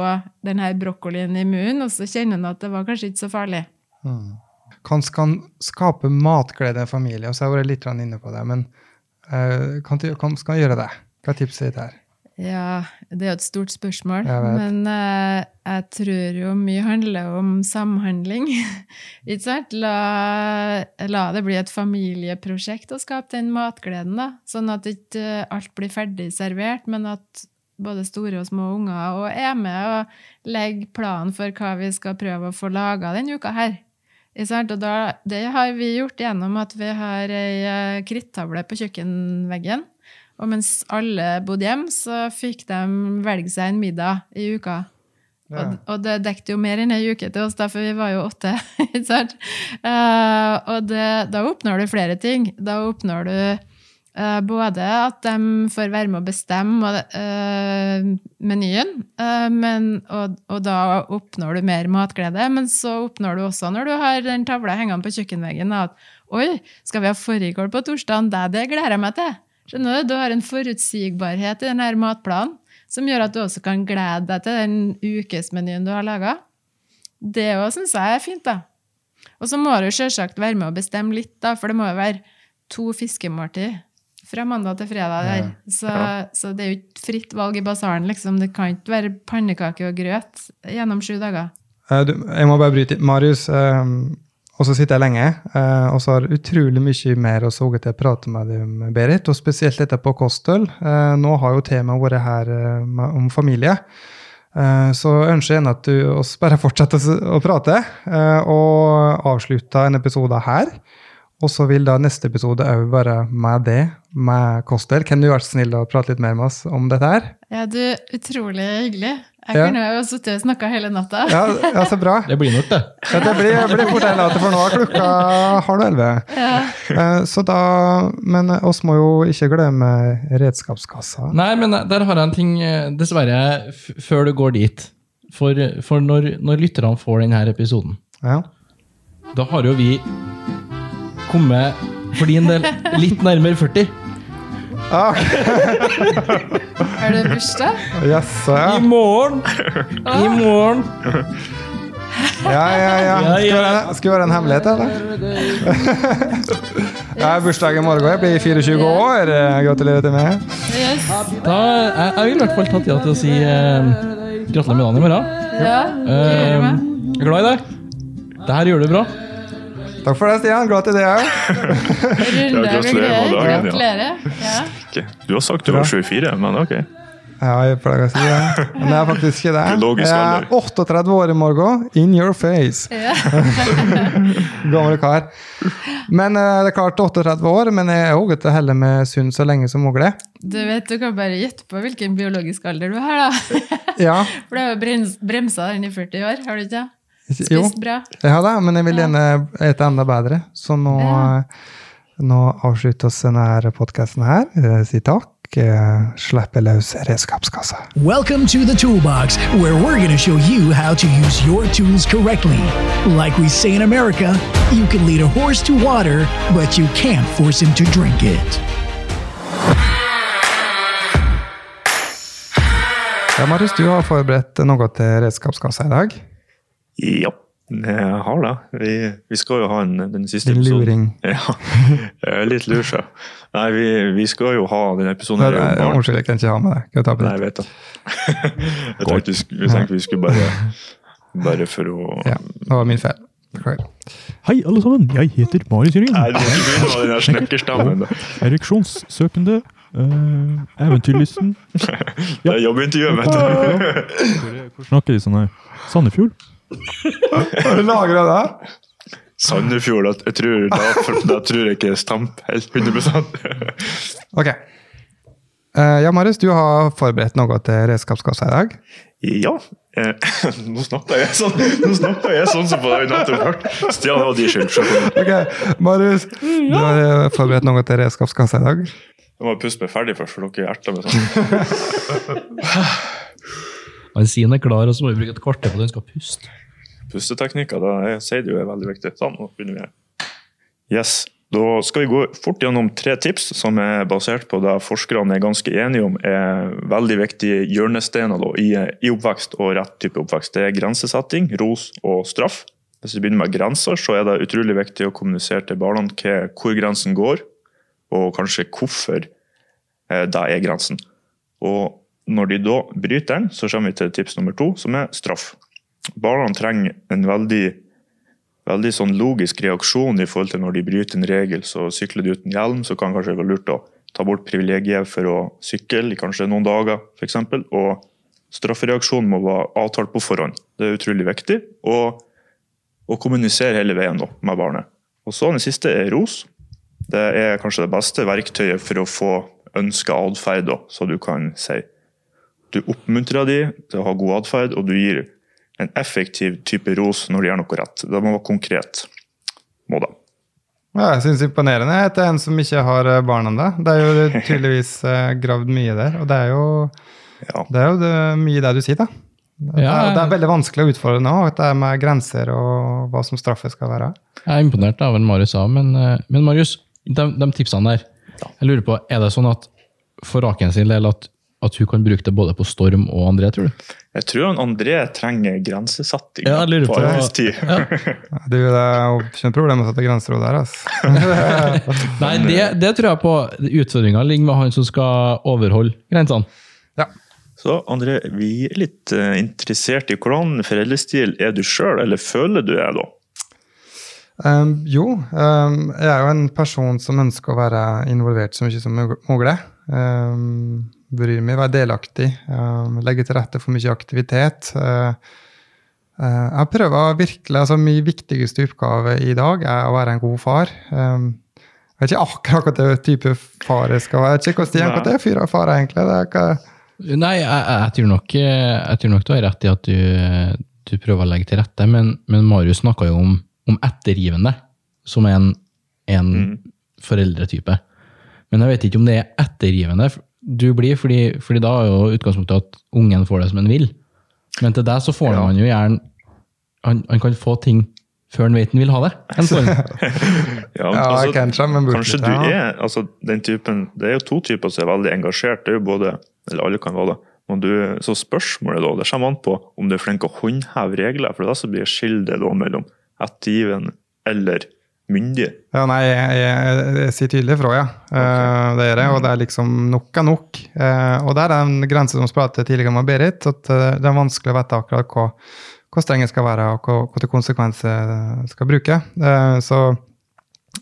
denne brokkolien i munnen, og så kjenner han at det var kanskje ikke så farlig. Kan, kan skape matglede i en familie, og så har jeg vært litt inne på det, men uh, kan, kan, skal gjøre det? Hva er tipset ditt her? Ja, det er jo et stort spørsmål. Jeg. Men uh, jeg tror jo mye handler om samhandling. Ikke sant? La, la det bli et familieprosjekt å skape den matgleden, da. Sånn at ikke eh, alt blir ferdig servert, men at både store og små unger og er med og legger planen for hva vi skal prøve å få laga denne uka her. Og da, det har vi gjort gjennom at vi har ei eh, krittavle på kjøkkenveggen. Og mens alle bodde hjemme, så fikk de velge seg en middag i uka. Ja. Og, og det dekket jo mer enn ei uke til oss, da, for vi var jo åtte. ikke sant? Uh, og det, da oppnår du flere ting. Da oppnår du både at de får være med å bestemme eh, menyen, eh, men, og, og da oppnår du mer matglede. Men så oppnår du også, når du har den tavla hengende på kjøkkenveggen, at oi, skal vi ha fårikål på torsdag? Det, det gleder jeg meg til. Skjønner Du Du har en forutsigbarhet i denne matplanen som gjør at du også kan glede deg til den ukesmenyen du har laga. Det òg syns jeg er fint, da. Og så må du selvsagt være med å bestemme litt, da, for det må jo være to fiskemåltid fra mandag til fredag der. Så, så det er jo ikke fritt valg i basaren, liksom. Det kan ikke være pannekake og grøt gjennom sju dager. Eh, du, jeg må bare bryte inn. Marius, eh, og så sitter jeg lenge, eh, og så har utrolig mye mer å soge til å prate med deg om, Berit, og spesielt dette på kosthold. Nå har jo temaet vært her om familie. Så ønsker jeg at du oss bare fortsetter å prate, og avslutter en episode her. Og så vil da neste episode òg være med det, med kosthold. Kan du være så snill å prate litt mer med oss om dette her? Ja, du, utrolig hyggelig. Jeg Ja. kunne jo sittet og snakka hele natta. Ja, ja så bra. Det blir nok det. Ja, det blir, blir fort en låt, for nå er klokka halv elleve. Eh, Så da, men oss må jo ikke glemme redskapskassa. Nei, men der har jeg en ting, eh, dessverre, før du går dit. For, for når, når lytterne får denne episoden, Ja. da har jo vi kommet, for din del, litt nærmere 40. Ah. Er det bursdag? Jaså, ja. I morgen! I morgen! Ja, ja, ja. Skal være, skal være en hemmelighet, eller? Jeg har bursdag i morgen. Jeg blir 24 år. Eh, Gratulerer til meg. Yes. Da, jeg, jeg vil i hvert fall ta tida til å si eh, gratulerer med dagen i morgen. Ja, Eh, jeg er glad i deg. Det her gjør du bra. Takk for det, Stian. Glad til det òg. Runde med gratulerer med greier. dagen, ja. Gratulerer. Ja. Du har sagt du var 24, men ok. Ja, jeg pleier å si det. Men det er faktisk ikke det. Biologisk Jeg er alder. 38 år i morgen. In your face. Ja. Gamle kar. Men eh, det er klart 38 år, men jeg er òg til å helle med sunn så lenge som mulig. Du vet, du kan bare gjette på hvilken biologisk alder du har, da. Ja, For du har jo brems- bremsa den i 40 år, har du ikke? Jo. Spist bra. Ja da, men jeg vil gjerne ete enda bedre. Så nå, Ja. nå avslutter vi denne podkasten her. Si takk. Slipper løs redskapskassa. Welcome to the Toolbox, where we're going to show you how to use your tools correctly. Like we say in America, you can lead a horse to water, but you can't force him to drink it. Ja, Marius, du har forberedt noe til redskapskassa i dag. Ja, jeg har det. Vi, vi skal jo ha en, den siste Din episoden. luring. Ja, litt lur, så. Nei, vi, vi skal jo ha den episoden Nei. Unnskyld, jeg kan ikke ha med deg. Kan jeg ta på Nei, jeg vet det. jeg tenkte, vi skulle- tenkte vi skulle bare, bare for å Ja, det var min feil. Hei, alle sammen. Jeg heter Marius Jørgen. Nei, du må ikke begynne med den der Ereksjonssøkende. Uh, eventyrlysten. Det er jobbintervjuet, vet du. Hvor snakker de sånn her? Sandefjord? Har du lagra det? Sandefjord, jeg tror, da, da tror jeg ikke Stamp helt 100% Ok. Eh, ja, Marius, du har forberedt noe til redskapskassa i dag. Ja. Eh, nå snakka jeg sånn Nå jeg sånn som på det vi nettopp hørte. Stian, og de skyldte skyld. Ok, Marius, du har eh, forberedt noe til redskapskassa i dag. Jeg må puste meg ferdig først, for dere erter meg sånn. Han sier er klar, og så må vi bruke et kvarter på det han skal puste. Pusteteknikker, da jeg sier det er veldig viktig. Sånn, nå begynner vi. Yes. Da skal vi gå fort gjennom tre tips som er basert på det forskerne er ganske enige om er veldig viktige hjørnesteiner i, i oppvekst og rett type oppvekst. Det er grensesetting, ros og straff. Hvis vi begynner med grenser, så er det utrolig viktig å kommunisere til barna hvor grensen går, og kanskje hvorfor eh, det er grensen. Og når de da bryter den, så kommer vi til tips nummer to, som er straff. Barna trenger en veldig veldig sånn logisk reaksjon i forhold til når de bryter en regel. Så sykler de uten hjelm, så kan det kanskje være lurt å ta bort privilegiet for å sykle i kanskje noen dager, f.eks. Og straffereaksjonen må være avtalt på forhånd. Det er utrolig viktig. Og å kommunisere hele veien da, med barnet. Og så Den siste er ros. Det er kanskje det beste verktøyet for å få ønska atferd, så du kan si. Du oppmuntrer de til å ha god atferd, og du gir en effektiv type ros når de gjør noe rett. Det må være konkret. Må da. Ja, jeg synes imponerende at det er en som ikke har eh, barn ennå. Det er jo tydeligvis eh, gravd mye der. Og det er jo, Ja. det er jo det, mye det du sier, da. Det, Ja. er, det er veldig vanskelig å utfordre nå, det er med grenser og hva som straffe skal være. Jeg er imponert av hva Marius sa, men, eh, men Marius, de, de tipsene der Jeg lurer på, Er det sånn at for Raken sin del at, at hun kan bruke det både på Storm og André, tror du? Jeg tror han André trenger grensesetting Ja, lurer på på- arbeidstid. Ja. Du, det er jo ikke noe problem å sette grenser der, altså. Nei, det, det tror jeg på. Utfordringa ligger med han som skal overholde grensene. Så André, vi er litt eh, interessert i hvordan foreldrestil er du sjøl, eller føler du er da? Um, jo, um, jeg er jo en person som ønsker å være involvert så mye som mulig. Um, bryr meg, være delaktig, um, legge til rette for mye aktivitet. Uh, uh, jeg prøver virkelig, altså Min viktigste oppgave i dag er å være en god far. Um, jeg vet ikke akkurat hva det type far jeg skal være. Jeg vet ikke hvordan det er fyr av far, egentlig. Det er ikke, Nei, jeg, jeg, tror nok, jeg tror nok du har rett i at du, du prøver å legge til rette, men, men Marius snakka jo om, om ettergivende som en, en foreldretype. Men jeg vet ikke om det er ettergivende du blir, fordi, fordi da er jo utgangspunktet at ungen får det som han vil. Men til deg så får Ja. han jo gjerne han, han kan få ting før han vet han vil ha det. Ja, altså, kanskje, men Kanskje du er altså, den typen Det er jo to typer som er veldig engasjert. Det er jo både Eller alle kan være det. Men du, så spørsmålet da, det kommer an på om du er flink til å håndheve regler. For det er det som blir skillet da mellom ettergiven eller myndig. Ja, nei, jeg, jeg, jeg sier tydelig fra, ja. Eh, det gjør jeg. og det er liksom nok er nok. Eh, og der er en grense som vi pratet tidligere med Berit, at eh, det er vanskelig å vite akkurat hva, hva streng jeg skal være, og hva, hvilke konsekvenser jeg skal bruke. Så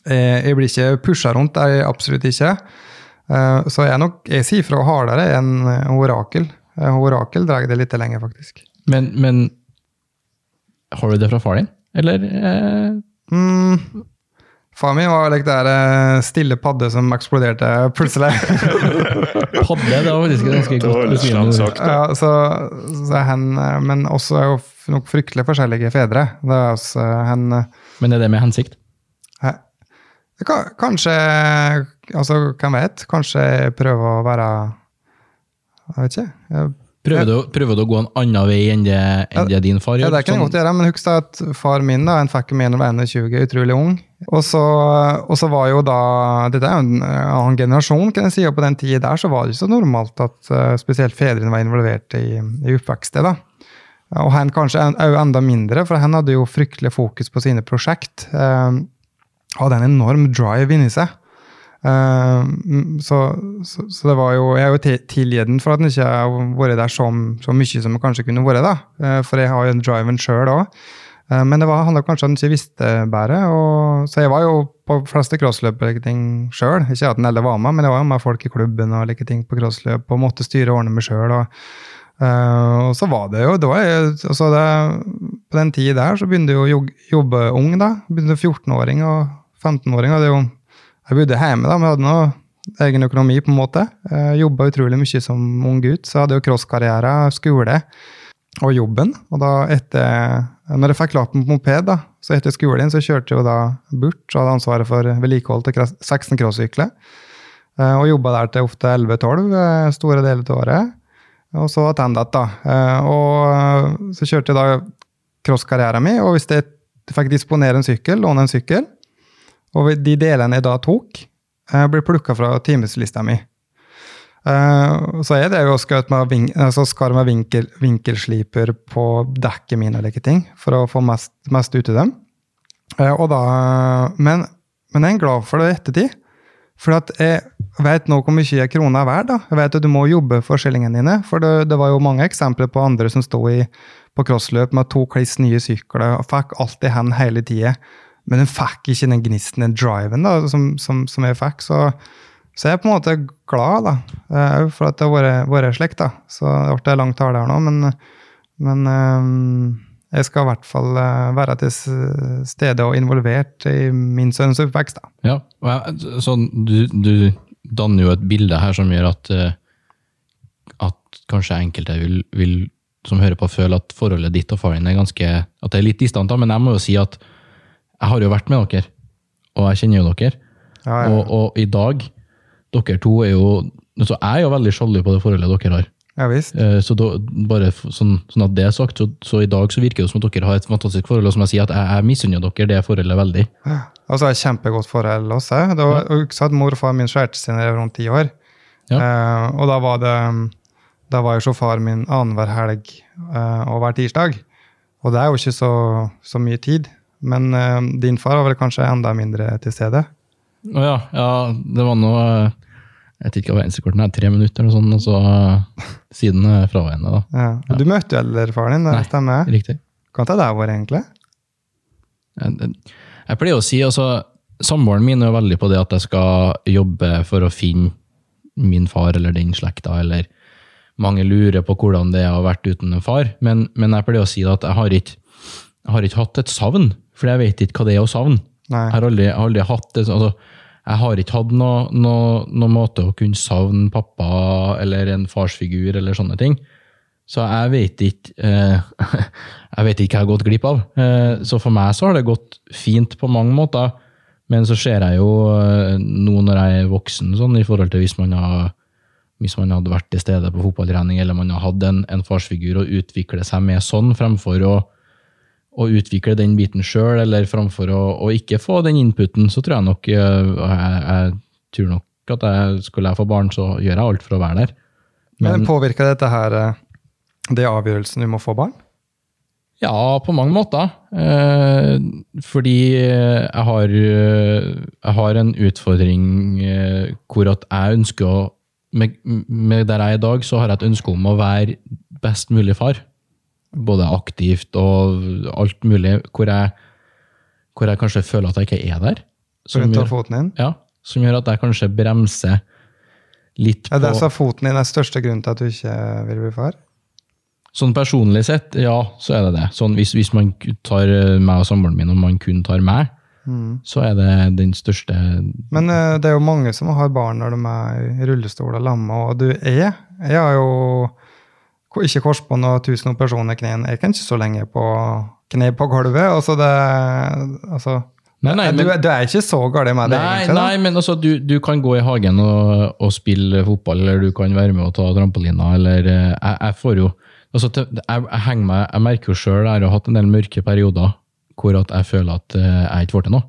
eh, jeg blir ikke pusha rundt, det er jeg absolutt ikke. Eh, så jeg, nok, jeg sier fra hardere enn orakel. Orakel drar det litt lenger, faktisk. Men, men har du det fra far din? Eller Mm. Far min var like der eh, stille padde som eksploderte plutselig. padde? Det var faktisk ganske godt sagt. Ja, så, så hen, eh, men også er jo nok fryktelig forskjellige fedre. Det er også, hen eh, Men er det med hensikt? He, Kanskje Altså, hvem vet? Kanskje prøve å være Jeg vet ikke. Jeg, Prøver, du, prøver du å gå en annen vei enn det, enn det din far gjør? ja, det kan jeg Sånn- godt gjøre, men husk da at far min da, han fikk meg når jeg var 21, utrolig ung. Og så, og så var jo da Dette er jo en eh, annen generasjon, kan jeg si, og på den tida der så var det ikke så normalt at eh, spesielt fedrene var involvert i, i oppveksten. da. Og han kanskje en- òg enda mindre, for han hadde jo fryktelig fokus på sine prosjekt. Eh, hadde en enorm drive inni seg. Eh, så, så, så det var jo Jeg er jo til- tilgitt den for at han ikke har vært der så, så mye som han kanskje kunne vært. da. Eh, for jeg har jo den driven sjøl òg. Men det var, handla kanskje om at ikke visste bedre. Og, så jeg var jo på fleste crossløp og like ting sjøl. Ikke at den eldre var med, men jeg var jo med folk i klubben og like ting på crossløp og måtte styre og ordne meg sjøl. Og, eh, og så var det jo det var, altså det, På den tida der så begynte jeg å jobbe ung. da. Begynte 14-åring og 15-åring. hadde jo jeg bodde hjemme, da, men hadde noe Egen økonomi, på en måte. Uh, Jobba utrolig mye som ung gutt. Så jeg hadde jo crosskarriere, skole og jobben. Og da etter Når jeg fikk lappen på moped, da, så etter skolen så kjørte jeg jo da bort og hadde ansvaret for vedlikehold til 16 crossykler. Uh, og jobba der til ofte 11-12 uh, store deler av året. Og så attendet da. Uh, og så kjørte jeg da crosskarrieren min, og hvis jeg fikk disponere en sykkel, låne en sykkel, og de delene jeg da tok, ble plukka fra timeslista mi. Uh, så er det jo skutt med, vin altså med vinkel, vinkelsliper på dekket mine og like ting, for å få mest, mest ut av dem. Uh, og da, men, men jeg er glad for det i ettertid. For jeg vet nå hvor mye krona er verdt. da. Jeg vet at du må jobbe for skillingene dine. For det, det, var jo mange eksempler på andre som sto i, på crossløp med to kliss nye sykler og fikk alt i hendene hele tida. Men de fikk ikke den gnisten, den driven, da, som, som, som jeg fikk. Så, så, jeg er på en måte glad da, Òg for at det har vært slik. da. Så det ble en lang tale her nå, men, men um, jeg skal i hvert fall eh, være til stede og involvert i min sønns oppvekst. da. Ja, jeg, sånn, du, du, danner jo et bilde her som gjør at, eh, at kanskje enkelte vil, vil, som hører på, føle at forholdet ditt og faren er ganske, at det er litt distant. da, Men jeg må jo si at jeg har jo vært med dere, og jeg kjenner jo dere. Ja, ja. Og, og i dag, dere to er jo så Jeg er jo veldig sjalu på det forholdet dere har. Ja, visst. Eh, Så da, bare sånn, sånn at det er sagt, så, så i dag så virker det som at dere har et fantastisk forhold, og som jeg sier, at jeg, jeg misunner dere det forholdet veldig. Og så har jeg kjempegodt forhold også. Det også at mor og far min skjærte seg da jeg var rundt ti år. Ja. Eh, og da var det da var jo så far min annenhver helg eh, og hver tirsdag. Og det er jo ikke så, så mye tid. Men eh, din far var vel kanskje enda mindre til stede. Å ja, ja, det var noe eh, Jeg vet ikke hva verdensrekorden er, tre minutter eller sånn, og så eh, siden eh, fraværende, da. Ja. Du møtte jo eldre faren din, det Nei. stemmer? Riktig. Kan ta deg over, egentlig. Jeg, jeg- pleier å si, altså, samboeren min er veldig på det at jeg skal jobbe for å finne min far eller den slekta, eller mange lurer på hvordan det er å ha vært uten en far, men, men jeg pleier å si at jeg har ikke, jeg har ikke hatt et savn, for jeg vet ikke hva det er å savne. Jeg har aldri, aldri hatt det, altså, jeg har ikke hatt noen noe, noe måte å kunne savne pappa eller en farsfigur eller sånne ting. Så jeg vet ikke eh, Jeg vet ikke hva jeg har gått glipp av. Eh, så for meg så har det gått fint på mange måter. Men så ser jeg jo eh, nå når jeg er voksen, sånn, i forhold til hvis man har hvis man hadde vært til stede på fotballtrening, eller man har hatt en, en farsfigur og utvikle seg med sånn, fremfor å, å utvikle den biten sjøl, eller framfor å, å ikke få den inputen, så tror jeg nok eh, jeg, jeg tror nok at jeg, skulle jeg få barn, så gjør jeg alt for å være der. Men, påvirker dette her eh, det avgjørelsen du må få barn? Ja, på mange måter. Eh, fordi jeg har, eh, jeg har en utfordring hvor at jeg ønsker å med, med Der jeg er i dag, så har jeg et ønske om å være best mulig far. Både aktivt og alt mulig. Hvor jeg, hvor jeg kanskje føler at jeg ikke er der. Som gjør, ja, som gjør at jeg kanskje bremser litt Ja, på det er så foten din er største grunnen til at du ikke vil bli far? Sånn personlig sett, ja, så er det det. Sånn, hvis, hvis man tar eh, meg og samboeren min, og man kun tar meg, så er det den største Men eh, det er jo mange som har barn når de er i rullestol og lamma, og du er Jeg har jo ikke korsbånd og tusen operasjoner i knærne. Jeg kan ikke så lenge på kne på gulvet. Altså det altså, Nei, nei, du, men- du er ikke så gal med det, Nei, egentlig? da? nei men altså, du, du kan gå i hagen og, og spille fotball, eller du kan være med og ta trampolina, eller eh, Jeg, jeg får jo altså, jeg, jeg, henger meg, jeg merker jo sjøl jeg har hatt en del mørke perioder hvor jeg føler at eh, jeg ikke får til noe.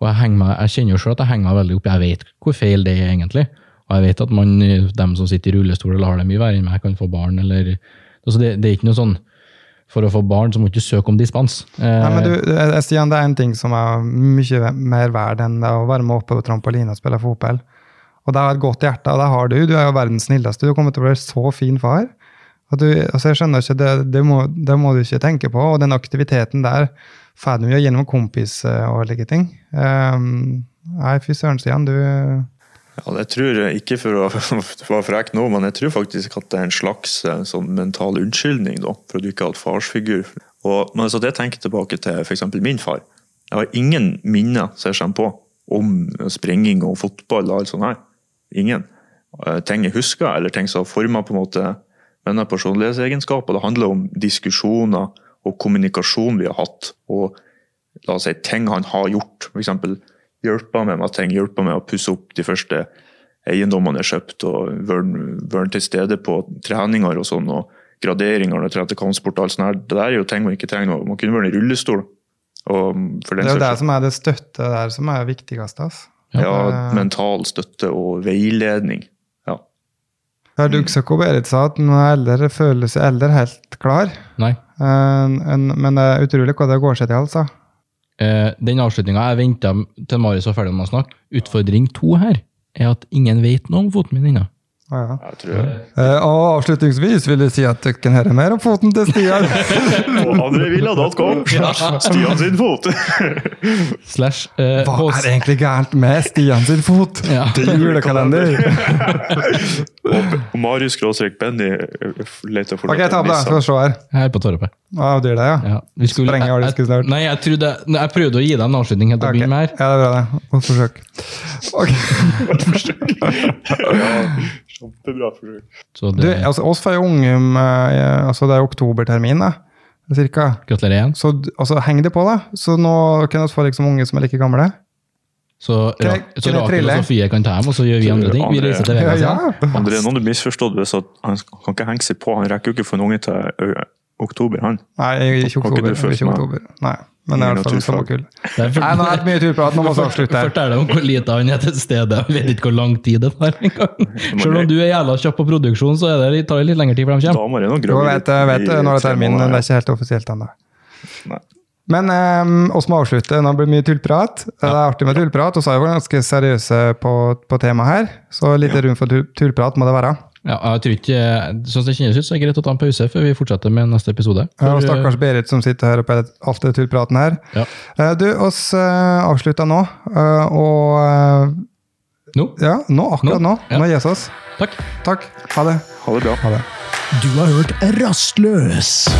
Og jeg, meg, jeg kjenner jo sjøl at jeg henger meg veldig opp. Jeg vet hvor feil det er, egentlig. Og jeg vet at man, dem som sitter i rullestol eller har det mye verre enn meg, kan få barn. eller altså det, det er ikke noe sånn For å få barn så må du ikke søke om dispens. Eh, Nei, men du, eh, Stian, det er en ting som er mye mer verd enn det å være med oppe på trampoline og spille fotball. Og det er et godt hjerte, og det har du. Du er jo verdens snilleste. Du kommer til å bli så fin far. Og du, altså jeg skjønner ikke, det, det, må, det må du ikke tenke på. Og den aktiviteten der får du jo gjennom kompis eh, og like ting. Um, nei, fy søren, Stian, du Ja, jeg tror eh, ikke for å være frekk nå, men jeg tror faktisk at det er en slags eh, sånn mental unnskyldning da, for at du ikke har hatt farsfigur. Og men altså, det tenker jeg tilbake til f.eks. min far. Jeg har ingen minner som jeg på om sprenging og fotball og alt sånt her. ingen. Eh, Ting jeg husker, eller ting som har forma på en måte mine personlighetsegenskaper. Det handler om diskusjoner og kommunikasjon vi har hatt. Og la oss si ting han har gjort. F.eks. hjelpa meg med ting, hjelpa meg å pusse opp de første eiendommene jeg kjøpt, og vært til stede på treninger og sånn. og graderinger og kampsport og alt sånt. her. Det der er jo ting man ikke trenger. Man kunne vært i rullestol. Og for den Det er jo det som er det støtte der som er viktigst. Altså. ja, mental støtte og veiledning. Ja. Ja, Duggsøk hva Berit sa at nå er eldre føler seg eldre helt klar. Nei. En, en- men det er utrolig hva det går seg til, altså. Eh, den avslutninga jeg venta til Marius var ferdig med å snakke. Utfordring to her er at ingen vet noe om foten min ennå. Ja. Eh, og avslutningsvis vil jeg si at dere kan høre mer om foten til Stian. På andrevilla.com. Stian sin fot. Slash eh, Hva er egentlig gærent med Stian sin fot? Ja. Det er julekalender. Og Marius skråstrek Benny eh, leter for Ok, ta opp da. Skal vi se her. Her på Torpet. Ah, det er det, ja. Ja. Vi skulle, Sprenge jeg, jeg, snart. nei, jeg, trodde, jeg prøvde å gi deg en avslutning helt til å begynne med her. Ja, det er bra, det. Godt forsøk. Ok. Kjempebra forsøk. Så Du, altså, oss får jo unge med, altså, Det er oktobertermin, da. Cirka. gratulerer igjen. Så altså, heng det på, da. Så nå kan vi få liksom unge som er like gamle. Så, Ra så Rakel og Sofie kan ta hjem, og så gjør vi andre ting. Vi reiser til Vegas. ja. ja. André, noen du misforstått hvis han kan ikke henge seg på. Han rekker jo ikke å få en unge til oktober, han. Nei, ikke oktober. ikke ikke oktober. Nei, men det er i hvert fall Ingen kull. Det er Nei, nå har jeg hatt mye turprat, nå må vi avslutte her. Fortell om hvor lite han er til stede. Jeg vet ikke hvor lang tid det tar engang. Selv om du er jævla kjapp på produksjon, så er det tar det litt lengre tid før de kommer. Damer er nå Jo, Du vet, vet når det er termin, men det er ikke helt offisielt ennå. Men um, oss må avslutte. Nå blir det mye tullprat. Det er artig med tullprat, Vi er vi ganske seriøse på, på temaet her. Så litt rom for tullprat må det være. Ja, jeg tror ikke, Sånn som det kjennes ut, så er det greit å ta en pause før vi fortsetter med neste episode. Ja, og stakkars Berit som sitter her oppe i alt det tullpraten her. Ja. Eh, Du, oss uh, avslutter nå, eh, og eh, Nå, Ja, nå, akkurat nå. Nå, ja. Nå gis oss. takk. Takk. Ha det. Ha det bra. Ha det. Du har hørt Rastløs.